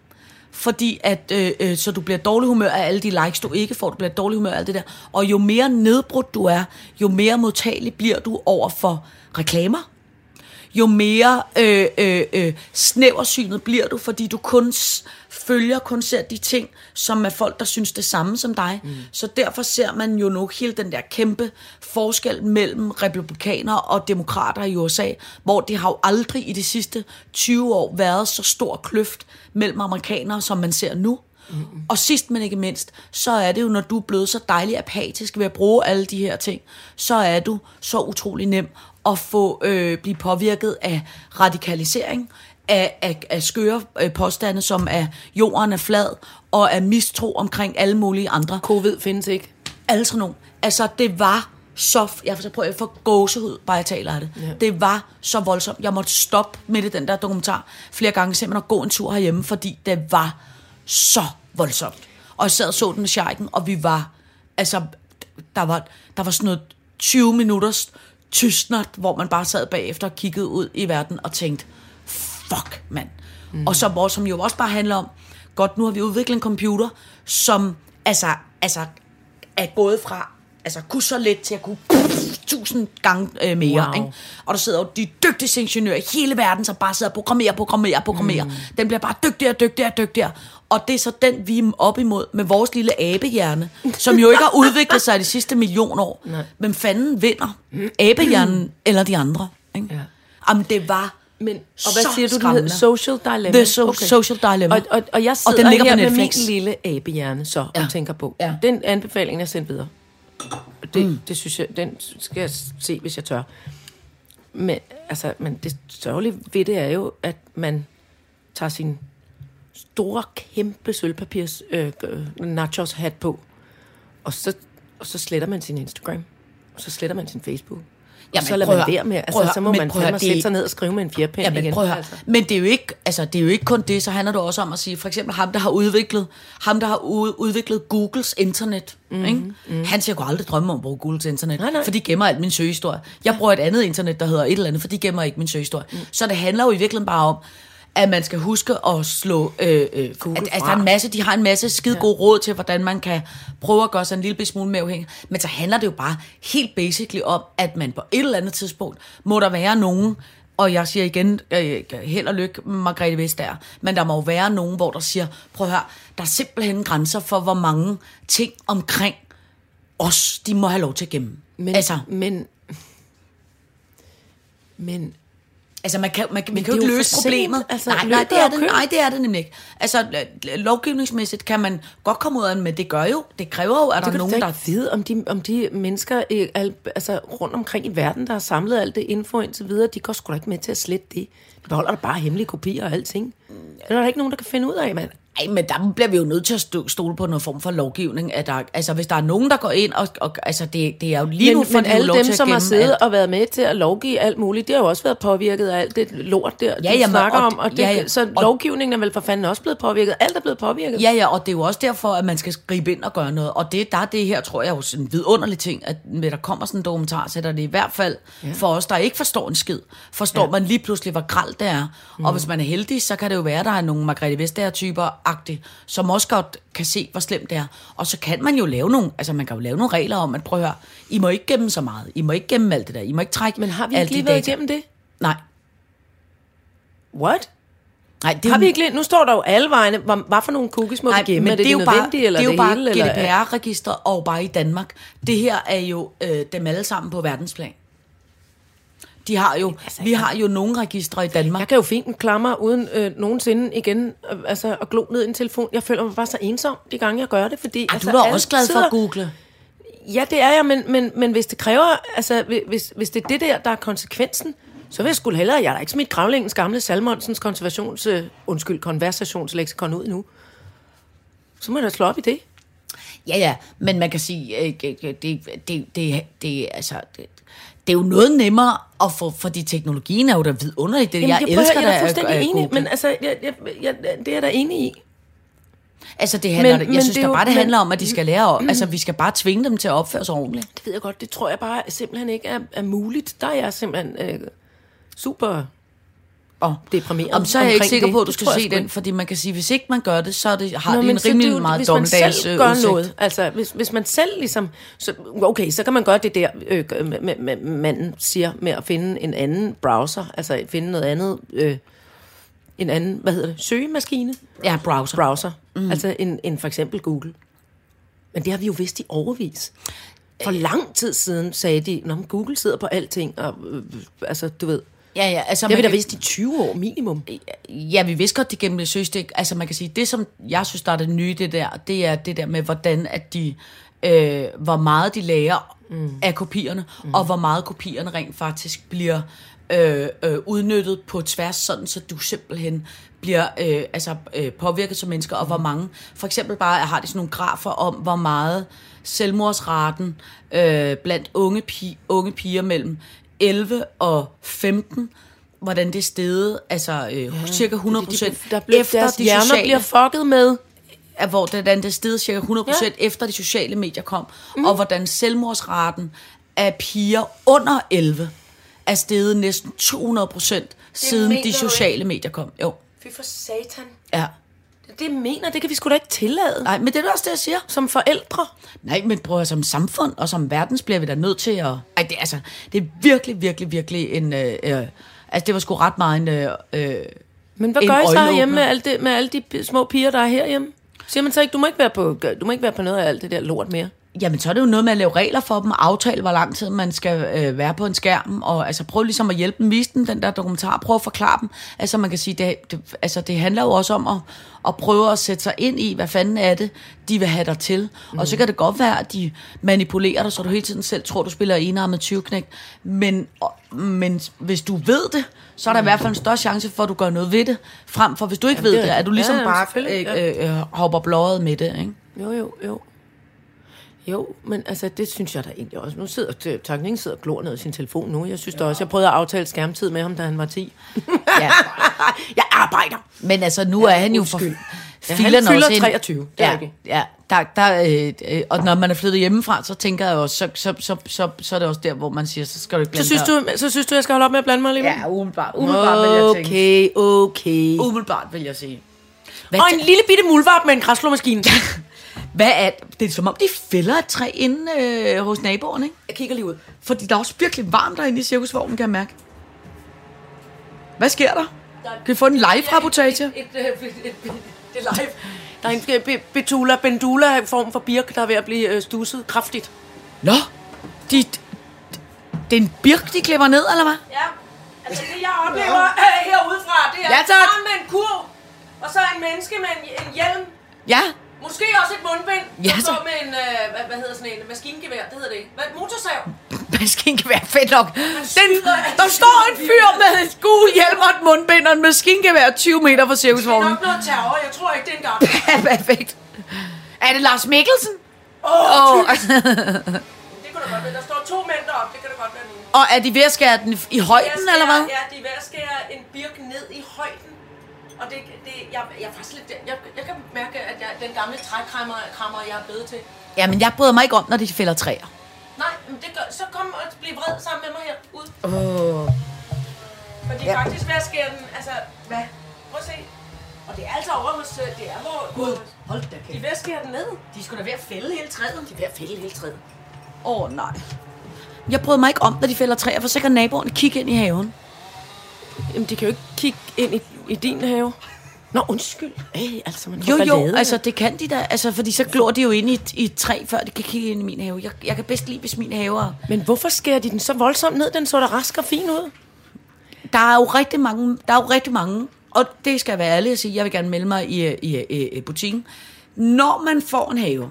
fordi at, øh, øh, så du bliver dårlig humør af alle de likes, du ikke får, du bliver dårlig humør af alt det der, og jo mere nedbrudt du er, jo mere modtagelig bliver du over for reklamer, jo mere øh, øh, øh, snæversynet bliver du, fordi du kun følger, kun ser de ting, som er folk, der synes det samme som dig. Mm. Så derfor ser man jo nu hele den der kæmpe forskel mellem republikanere og demokrater i USA, hvor det har jo aldrig i de sidste 20 år været så stor kløft mellem amerikanere, som man ser nu. Mm. Og sidst men ikke mindst, så er det jo, når du er blevet så dejlig apatisk ved at bruge alle de her ting, så er du så utrolig nem at få øh, blive påvirket af radikalisering, af, af, af skøre øh, påstande, som er jorden er flad, og af mistro omkring alle mulige andre. Covid findes ikke. Alle sådan nogle. Altså, det var så... Jeg får prøve at få gåsehud, bare jeg taler af det. Ja. Det var så voldsomt. Jeg måtte stoppe midt i den der dokumentar flere gange, simpelthen at gå en tur herhjemme, fordi det var så voldsomt. Og jeg sad og så den med Scheiken, og vi var... Altså, der var, der var sådan noget 20 minutters tystnat, hvor man bare sad bagefter og kiggede ud i verden og tænkte, fuck, mand. Mm. Og så, hvor, som jo også bare handler om, godt, nu har vi udviklet en computer, som altså, altså er gået fra altså kunne så let til at kunne tusind gange øh, mere. Wow. Ikke? Og der sidder jo de dygtigste ingeniører i hele verden, som bare sidder og programmerer, programmerer, programmerer. Mm. Den bliver bare dygtigere, dygtigere, dygtigere. Og det er så den, vi er op imod med vores lille abehjerne, som jo ikke har udviklet sig de sidste million år. Nej. Hvem fanden vinder? Abehjernen eller de andre? Ikke? Ja. Jamen, det var Men, og hvad så siger du, den hedder? Social Dilemma? The so- Social Dilemma. Og, og, og jeg sidder den ligger på her med min Netflix. lille abehjerne så Ja. og tænker på. Ja. Den anbefaling er sendt videre. Det, mm. det synes jeg, den skal jeg se, hvis jeg tør. Men, altså, men det sørgelige ved det er jo, at man tager sin store, kæmpe sølvpapirs øh, nachos hat på, og så, og så sletter man sin Instagram, og så sletter man sin Facebook. Jamen, så lader prøv man være med. Prøv Altså, så høre. må Men man prøv at fandme sætte sig ned og skrive med en fjerpen Ja, men igen. prøv. Altså. Men det er jo ikke, altså det er jo ikke kun det, så handler det også om at sige, for eksempel ham, der har udviklet, ham, der har udviklet Googles internet, mm, ikke? Mm. han siger, jeg kunne aldrig drømme om at bruge Googles internet, Nej, nej. for de gemmer alt min søgehistorie. Jeg bruger et andet internet, der hedder et eller andet, for de gemmer ikke min søgehistorie. Mm. Så det handler jo i virkeligheden bare om, at man skal huske at slå... Øh, øh, Google at der er en masse, de har en masse skide gode råd til, hvordan man kan prøve at gøre sig en lille smule mere afhængig. Men så handler det jo bare helt basically om, at man på et eller andet tidspunkt må der være nogen, og jeg siger igen, øh, held og lykke, Margrethe Vestager, men der må jo være nogen, hvor der siger, prøv at høre, der er simpelthen grænser for, hvor mange ting omkring os, de må have lov til at gemme. Men, altså, men, men Altså, man kan, man, man kan jo ikke løse problemet. Altså, nej, nej, det er det, nej, det er det nemlig ikke. Altså, lovgivningsmæssigt kan man godt komme ud af det, men det gør jo, det kræver jo, at der er nogen, der... vide, om de, om de mennesker al, altså, rundt omkring i verden, der har samlet alt det info indtil videre, de går sgu da ikke med til at slette det. De beholder da bare hemmelige kopier og alting. Det er der ikke nogen, der kan finde ud af, mand. Ej, men der bliver vi jo nødt til at stole på noget form for lovgivning. At der, altså, hvis der er nogen, der går ind, og, og altså, det, det er jo lige Men, nu, for men jo alle dem, som har siddet alt. og været med til at lovgive alt muligt, de har jo også været påvirket af alt det lort der, Ja, du jamen, snakker og- om. Og det, ja, ja. Så Og- lovgivningen er vel for fanden også blevet påvirket. Alt er blevet påvirket. Ja, ja, og det er jo også derfor, at man skal gribe ind og gøre noget. Og det, der er det her, tror jeg, jo sådan en vidunderlig ting, at når der kommer sådan en dokumentar, så er det i hvert fald ja. for os, der ikke forstår en skid, forstår ja. man lige pludselig, hvor gralt det er. Mm. Og hvis man er heldig, så kan det jo være, at der er nogle Margrethe Vestager-typer-agtige, som også godt kan se, hvor slemt det er. Og så kan man jo lave nogle, altså man kan jo lave nogle regler om, at prøv at høre, I må ikke gemme så meget. I må ikke gemme alt det der. I må ikke trække Men har vi ikke lige været data. igennem det? Nej. What? Nej, det Har vi ikke lige, nu står der jo alle vegne, hvad, hvad for nogle cookies må Nej, vi gemme? men Er det, det er jo bare, eller det er jo bare GDPR-register og bare i Danmark. Det her er jo øh, dem alle sammen på verdensplan. De har jo, Altså, vi har jo nogle registre i Danmark. Jeg kan jo fint en klammer uden øh, nogensinde igen øh, altså, at glo ned i en telefon. Jeg føler mig bare så ensom, de gange jeg gør det, fordi... Ej, altså, du er også glad for at google. Ja, det er jeg, men, men, men hvis det kræver... Altså, hvis, hvis det er det der, der er konsekvensen, så vil jeg skulle hellere... Jeg har ikke smidt Gravlingens gamle Salmonsens konservations... Øh, undskyld, konversationsleksikon ud nu. Så må jeg da slå op i det. Ja, ja, men man kan sige, øh, det, det, det, det, det, altså, det, det er jo noget nemmere at få, fordi teknologien er jo da vidunderligt. Det, jeg, prøver- elsker jeg er fuldstændig enig, men altså, jeg, jeg, jeg, det er jeg da enig i. Altså, det handler, Men- men, men jeg synes det da bare, det men- handler om, at de skal lære, at, altså, vi skal bare tvinge dem til at opføre sig ordentligt. Det ved jeg godt, det tror jeg bare simpelthen ikke er, er muligt. Der er jeg simpelthen øh, super Og, deprimeret om så er jeg ikke sikker det. på, at du skal se den, fordi man kan sige, hvis ikke man gør det, så er det, har Nå, det en rimelig det meget hvis man dommedags selv øh, gør udsigt. noget, altså hvis, hvis man selv ligesom, så, okay, så kan man gøre det der, øh, med, med, manden siger, med at finde en anden browser, altså finde noget andet, øh, en anden, hvad hedder det, søgemaskine? Ja, browser. Browser, mm. altså en, en for eksempel Google. Men det har vi jo vidst i overvis. For lang tid siden sagde de, når Google sidder på alting, og øh, altså, du ved, Ja, ja, altså, det har vi da kan- i 20 år minimum. Ja, vi vidste godt det gennem det søgstik. Altså man kan sige, det som jeg synes, der er det nye, det der, det er det der med, hvordan at de, øh, hvor meget de lærer mm. af kopierne, mm. og hvor meget kopierne rent faktisk bliver øh, øh, udnyttet på tværs, sådan så du simpelthen bliver øh, altså, øh, påvirket som mennesker, og hvor mange, for eksempel bare har de sådan nogle grafer om, hvor meget selvmordsraten øh, blandt unge, pi- unge piger mellem 11 og 15, hvordan det steget, altså øh, ja, cirka 100 procent der bliver, efter deres de hjerner sociale, bliver fucket med. at hvor hvordan det steget cirka 100 procent ja. efter de sociale medier kom, mm. og hvordan selvmordsraten af piger under 11 er steget næsten 200 procent siden de sociale medier kom. Jo, Fy for satan. ja. Det mener, det kan vi sgu da ikke tillade. Nej, men det er da også det, jeg siger. Som forældre. Nej, men prøv at som samfund og som verdens bliver vi da nødt til at... Ej, det, er altså, det er virkelig, virkelig, virkelig en... Øh, øh, altså, det var sgu ret meget en... Øh, øh, Men hvad gør I så øjenåbner. hjemme med, alt det, med alle de små piger, der er herhjemme? Siger man så ikke, du må ikke være på, du må ikke være på noget af alt det der lort mere? Jamen, så er det jo noget med at lave regler for dem, og aftale, hvor lang tid man skal øh, være på en skærm, og altså prøv ligesom at hjælpe dem, vise dem den der dokumentar, prøv at forklare dem. Altså, man kan sige, det, det, altså, det handler jo også om at, at prøve at sætte sig ind i, hvad fanden er det, de vil have dig til. Mm. Og så kan det godt være, at de manipulerer dig, så du hele tiden selv tror, du spiller enarmet 20 Men, og, men hvis du ved det, så er der i hvert fald en større chance for, at du gør noget ved det, frem for hvis du ikke Jamen, ved det er- det, at du ligesom ja, ja, bare øh, øh, øh, hopper blåret med det, ikke? Jo, jo, jo. Jo, men altså, det synes jeg da egentlig også. Nu sidder Takning sidder og glor ned i sin telefon nu. Jeg synes da også, jeg prøvede at aftale skærmtid med ham, da han var 10. Ja. jeg arbejder! Men altså, nu er han jo for. Ja, han fylder også ind. 23, det er ja, rigtigt. ja. Der, der, øh, øh, og når man er flyttet hjemmefra, så tænker jeg også, så, så, så, så, så er det også der, hvor man siger, så skal du ikke Så blande synes, dig. du, så synes du, jeg skal holde op med at blande mig alligevel? Ja, umiddelbart. Umiddelbart vil jeg tænke. Okay, okay. Umiddelbart vil jeg sige. Hvad, Og en lille bitte muldvarp med en græsslåmaskine. hvad er det? er som om, de fælder et træ inde øh, hos naboen, ikke? Jeg kigger lige ud. Fordi der er også virkelig varmt derinde i cirkusvognen, kan jeg mærke. Hvad sker der? Kan vi få en live-rapportage? Et, et, et, et, et, det er live. Der er en øh, be- betula, bendula form for birk, der er ved at blive øh, stusset kraftigt. Nå, de, det er en birk, de klipper ned, eller hvad? Ja, altså det jeg oplever øh, herudefra, det er Ja, en tak. med en kurv, og så en menneske med en, en hjelm. Ja, Måske også et mundbind, Ja, så- med en, øh, hvad, hvad hedder sådan en, maskingevær, det hedder det ikke. Hvad, motorsav. være fedt nok. Den, der står en fyr med en gul hjelm og et mundbind og en maskingevær 20 meter fra Det er cirkusvognen. nok noget terror, jeg tror ikke, det er en gang. Ja, perfekt. Er det Lars Mikkelsen? Åh, Og, oh, det kunne da godt være. Der står to mænd deroppe, det kan da godt være nu. og er de ved at skære den i højden, Jeg eller hvad? Ja, de er ved at skære en birk ned i højden. Og det, det jeg, jeg faktisk lidt... Jeg, jeg kan mærke, at jeg, den gamle trækrammer, krammer, jeg er blevet til. Ja, men jeg bryder mig ikke om, når de fælder træer. Nej, men det gør, så kom og bliv vred sammen med mig her ud. Oh. For de er ja. faktisk at skære den, altså, hvad? Prøv at se. Og det er altså over hos, det er hvor, Gud, hold da de kæft. ved at skære den ned. De skulle da ved at fælde hele træet. De er ved at fælde hele træet. Åh, oh, nej. Jeg bryder mig ikke om, når de fælder træer, for så kan naboerne kigge ind i haven. Jamen, de kan jo ikke kigge ind i, i din have. Nå, undskyld. Ej, altså, man Jo, jo, altså det kan de da, altså fordi så glor de jo ind i i et træ, før de kan kigge ind i min have. Jeg, jeg kan bedst lide, hvis min have er... Men hvorfor skærer de den så voldsomt ned? Den så da rask og fin ud. Der er jo rigtig mange, der er jo rigtig mange, og det skal jeg være ærlig at sige, jeg vil gerne melde mig i, i, i, i butikken. Når man får en have,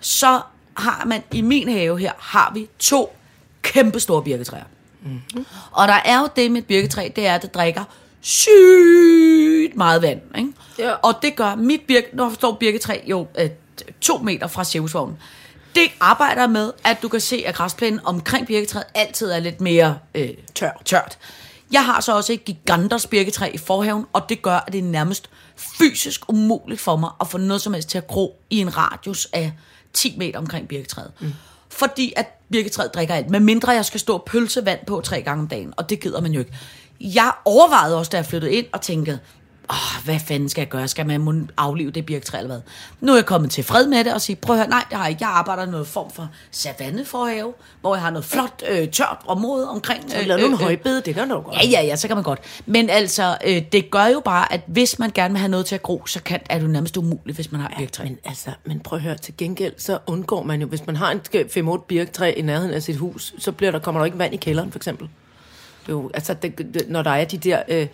så har man, i min have her, har vi to kæmpe store birketræer. Mm-hmm. Og der er jo det med et birketræ, det er, at det drikker sygt meget vand. Ikke? Ja. Og det gør mit birke, når står birketræ jo øh, to meter fra cirkusvognen. Det arbejder med, at du kan se, at græsplænen omkring birketræet altid er lidt mere øh, Tør. tørt. Jeg har så også et giganters birketræ i forhaven, og det gør, at det er nærmest fysisk umuligt for mig at få noget som helst til at gro i en radius af 10 meter omkring birketræet. Mm. Fordi at birketræet drikker alt, med mindre jeg skal stå og pølse vand på tre gange om dagen, og det gider man jo ikke. Jeg overvejede også, da jeg flyttede ind, og tænkte, Åh, hvad fanden skal jeg gøre? Skal man aflive det birketræ eller hvad? Nu er jeg kommet til fred med det og sige, prøv at høre, nej, det har jeg ikke. Jeg arbejder i noget form for savanneforhave, hvor jeg har noget flot, øh, tørt område omkring. Så lavede du en højbede, det kan du godt. Ja, ja, ja, så kan man godt. Men altså, øh, det gør jo bare, at hvis man gerne vil have noget til at gro, så kan, er det nærmest umuligt, hvis man har et birketræ. Men altså, men prøv at høre, til gengæld, så undgår man jo, hvis man har en 5-8 birktræ i nærheden af sit hus, så bliver der, kommer der ikke vand i kælderen, for eksempel. Jo, altså, det, det, når der er de der, øh,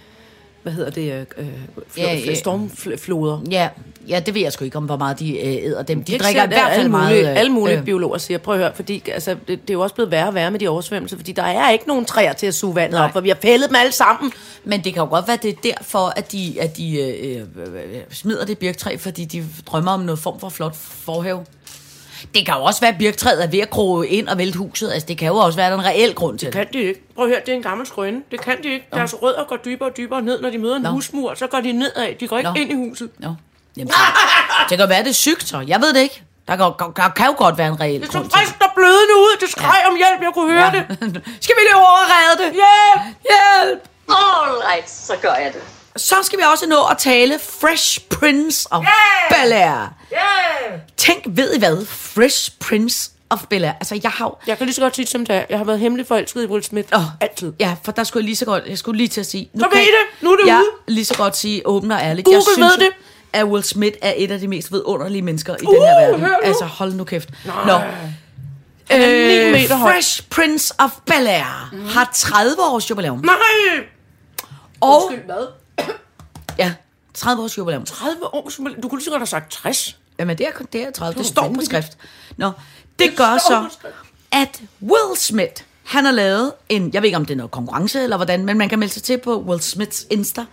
hvad hedder det, øh, fl- Ja, ja. stormfloder. Ja, ja, det ved jeg sgu ikke om, hvor meget de øh, æder dem. De Det drikker i ser- hvert fald alle meget... Mulige, øh, alle mulige øh, biologer siger, prøv at høre, fordi altså, det, det er jo også blevet værre og værre med de oversvømmelser, fordi der er ikke nogen træer til at suge vandet Nej. op, for vi har fældet dem alle sammen. Men det kan jo godt være, det er derfor, at de, at de øh, øh, smider det birktræ, fordi de drømmer om noget form for flot forhave. Det kan jo også være, at birktræet er ved at gro ind og vælte huset. Altså, det kan jo også være, at der er en reel grund til det. Kan de ikke. Prøv at høre, det er en gammel skrøne. Det kan de ikke. Deres rødder går dybere og dybere ned, når de møder en Nå. husmur, så går de nedad. De går ikke Nå. ind i huset. Nå. Jamen, så, det kan være, det er sygt, så. Jeg ved det ikke. Der kan, der, der kan jo godt være en reel Det så grund til frisk og blødende ud. Det skreg om hjælp, jeg kunne høre det. Skal vi løbe over og redde det? Hjælp! Hjælp! All right, så gør jeg det. Så skal vi også nå at tale Fresh Prince of Yeah! Bel-Air. Yeah! Tænk, ved I hvad? Fresh Prince of Bel-Air. Altså, jeg har. Jeg kan lige så godt sige det som det er. Jeg har været hemmelig forelsket i Will Smith. Åh, Altid. Ja, for der skulle jeg lige så godt... Jeg skulle lige til at sige... Nu Så kan ved I det. Nu er det jeg ude. lige så godt sige åbent og ærligt. Google jeg synes, ved det. at Will Smith er et af de mest vidunderlige mennesker i Uh, den her verden. Altså, hold nu kæft. Nej. Nå. er ni meter høj. Fresh Prince of Bel-Air mm. har 30 års jubilæum. Nej! Og, Undskyld, hvad? Ja, 30 års jubilæum. 30 år? som- Du kunne lige så godt have sagt 60. Jamen, det er, det er 30. Det, var står på skrift. Nå, det gør står så, at Will Smith, han har lavet en, jeg ved ikke, om det er noget konkurrence eller hvordan, men man kan melde sig til på Will Smiths Insta.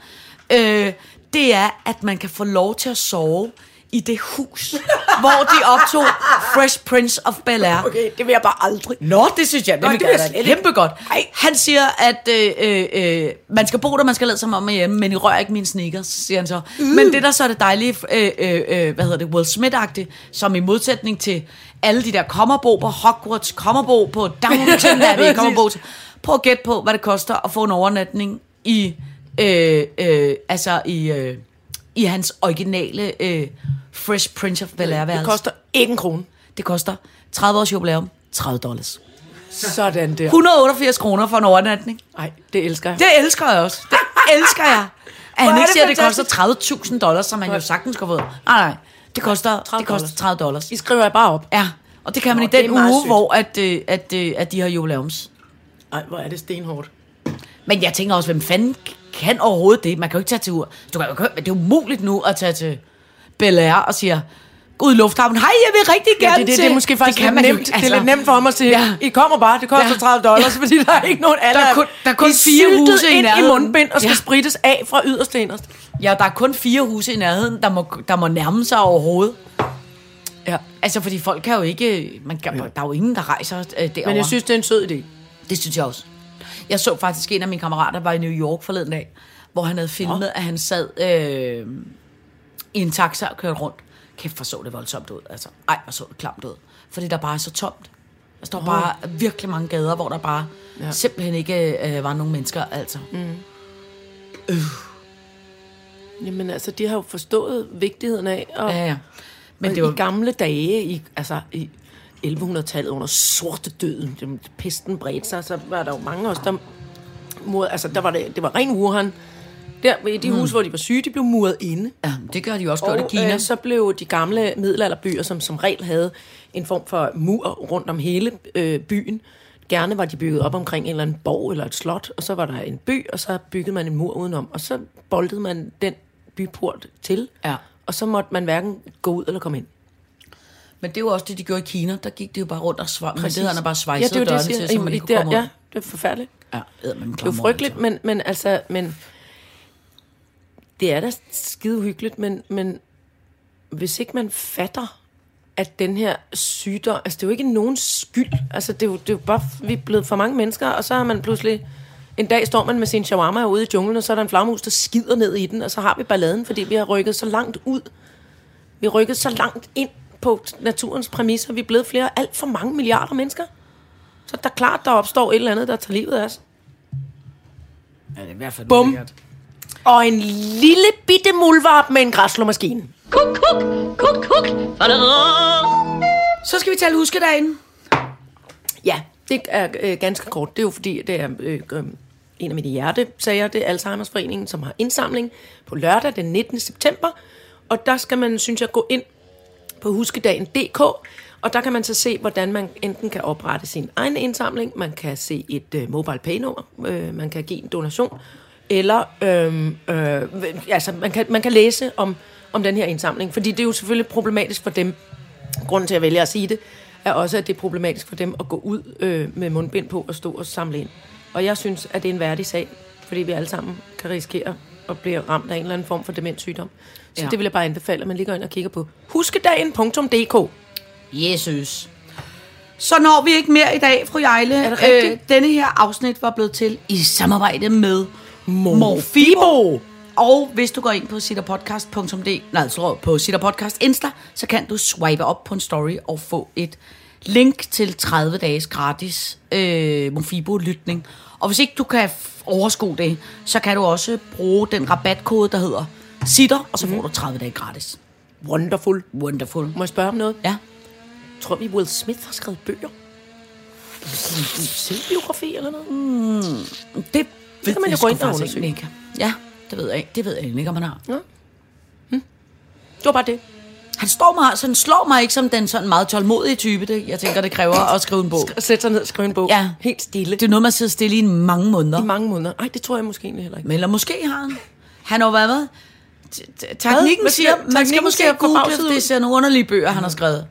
Øh, det er, at man kan få lov til at sove i det hus, hvor de optog Fresh Prince of Bel-Air. Okay, det vil jeg bare aldrig. Nå, det synes jeg, det, Nå, vil det jeg da kæmpe godt. Ej. Han siger, at øh, øh, øh, man skal bo der, man skal lade som om hjemme, men I rører ikke mine sneakers, siger han så. Mm. Men det der så er det dejlige, øh, øh, øh, hvad hedder det, Will Smith-agtigt, som i modsætning til alle de der kommerbo på Hogwarts, kommerbo på Downton Abbey, kommerbo til, prøv at gætte på, hvad det koster at få en overnatning i, øh, øh, altså i, øh, i hans originale øh, Fresh Prince of Bel-Air Det koster ikke en krone. det koster 30 års jubilæum, 30 dollars. Sådan der. 188 kroner for en overnatning. Nej, det elsker jeg. Det elsker jeg også. Det elsker jeg. At han ikke siger, at det koster 30.000 dollars, som man jo sagtens skal få. Nej, nej. Det koster 30 det koster 30 dollars. I skriver jeg bare op. Ja, og det kan man Nå, i den uge, sygt. hvor at, øh, at, øh, at de har jubilæums. Ej, hvor er det stenhårdt. Men jeg tænker også, hvem fanden kan overhovedet det? Man kan jo ikke tage til ur. Du kan jo det er umuligt nu at tage til Bel Air og sige, ud i lufthavnen, hej, jeg vil rigtig Ja, gerne det, det, til... det er måske faktisk kan lidt nemt. ikke, Det er lidt nemt for ham at sige, Ja. I kommer bare, det koster Ja. 30 dollars, fordi der er ikke nogen alle. Der er kun- der er kun I fire huse i ind i nærheden. mundbind og skal Ja. sprittes af fra yderst til inderst. Ja, der er kun fire huse i nærheden, der må, der må nærme sig overhovedet. Ja. Altså, fordi folk kan jo ikke... Man kan, Der er jo ingen, der rejser øh, derovre. Men jeg synes, det er en sød idé. Det synes jeg også. Jeg så faktisk en af mine kammerater, var i New York forleden dag, hvor han havde filmet, at han sad øh, i en taxa og kørte rundt. Kæft, hvor så det voldsomt ud. Altså, ej, hvor så det klamt ud. Fordi der bare er så tomt. Der står bare virkelig mange gader, hvor der bare ja. simpelthen ikke øh, var nogen mennesker. Altså. Mm. Jamen altså, de har jo forstået vigtigheden af, og, Ja, ja. men det var, i gamle dage, i, altså i 1100-tallet under sorte døden, pesten bredte sig, så var der jo mange af os, der, mur, altså, der var det, det var ren Wuhan. Der, i de huse, hvor de var syge, de blev muret inde. ja, det gør de jo også godt i Kina. øh, så blev de gamle middelalderbyer, som som regel havde en form for mur rundt om hele øh, byen. Gerne var de bygget op omkring en eller anden borg eller et slot, og så var der en by, og så byggede man en mur udenom. Og så boldede man den byport til, Ja. og så måtte man hverken gå ud eller komme ind. Men det er jo også det, de gjorde i Kina. Der gik de jo bare rundt og det havde han bare ja, svejset det det, dørene jeg til, så man ikke kunne komme. Ja, det er forfærdeligt. Ja, eddermame Det er jo frygteligt, men, men altså, men det er da skide uhyggeligt, men, men hvis ikke man fatter, at den her sygdom, altså det er jo ikke nogen skyld, altså det er jo, det er jo bare, vi er blevet for mange mennesker, og så har man pludselig, en dag står man med sin shawarma ude i junglen, og så er der en flagmus, der skider ned i den, og så har vi balladen, fordi vi har rykket så langt ud. Vi har rykket så langt ind på naturens præmisser. Vi er blevet flere, alt for mange milliarder mennesker. Så der er klart, der opstår et eller andet, der tager livet af os. Ja, det er i hvert fald Bum. ulækkert. Og en lille bitte muldvarp med en græsslåmaskine. Kuk, kuk, kuk, kuk. Så skal vi tale huskedagen. Ja, det er øh, ganske kort. Det er jo fordi, det er øh, øh, en af mine hjertesager. Det er Alzheimer's Foreningen, som har indsamling på lørdag den 19. september. Og der skal man, synes jeg, gå ind på huskedagen.dk, og der kan man så se, hvordan man enten kan oprette sin egen indsamling, man kan se et øh, mobile pay-nummer, øh, man kan give en donation, eller øh, øh, altså, man, kan, man kan læse om, om den her indsamling, fordi det er jo selvfølgelig problematisk for dem, grunden til, at jeg vælger at sige det, er også, at det er problematisk for dem at gå ud øh, med mundbind på og stå og samle ind. Og jeg synes, at det er en værdig sag, fordi vi alle sammen kan risikere at blive ramt af en eller anden form for demenssygdom. Så Ja. det vil jeg bare anbefale, at man lige går ind og kigger på huskedagen.dk. Jesus. Så når vi ikke mere i dag, fru Jejle. Er det rigtigt? Øh, denne her afsnit var blevet til i samarbejde med Mofibo. Mofibo. Og hvis du går ind på sitterpodcast.dk, nej, så på Sitterpodcast Insta, så kan du swipe op på en story og få et link til 30 dages gratis øh, Mofibo-lytning. Og hvis ikke du kan overskue det, så kan du også bruge den rabatkode, der hedder Sitter, og så får du 30 dage gratis. Wonderful. Wonderful. Må jeg spørge om noget? Ja. Tror vi, Will Smith har skrevet bøger? Selvbiografi eller noget? Det ved kan man jo gå ind og undersøge. ikke. Ja, det ved jeg ikke. Det ved jeg ikke, om han har. Det var bare det. Han, står mig, så han slår mig ikke som den sådan meget tålmodige type. Det, jeg tænker, det kræver at skrive en bog. Sætte sig ned og skrive en bog. Ja. Helt stille. Det er noget, man sidder stille i mange måneder. I mange måneder. Nej, det tror jeg måske egentlig heller ikke. Men eller måske har han. Han har jo været med. Teknikken siger, siger- man skal måske på google, det ser nogle underlige bøger, han har skrevet.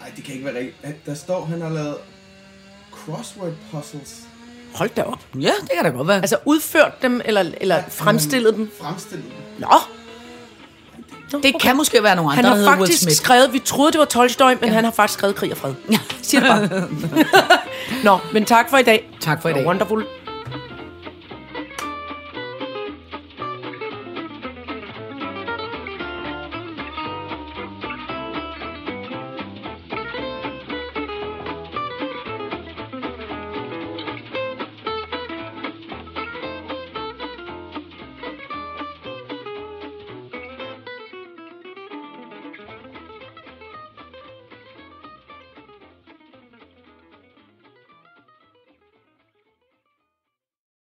Nej, det kan ikke være rigtigt. Der står, han har lavet crossword puzzles. Hold da op. Ja, det kan da godt være. Altså udført dem, eller, eller fremstillet dem. Fremstillet dem. Nå, det kan måske være nogle andre, han har faktisk skrevet, vi troede, det var Tolstoy, men ja. han har faktisk skrevet Krig og Fred. Ja. Siger det bare. Nå, men tak for i dag. Tak for i dag. Wonderful.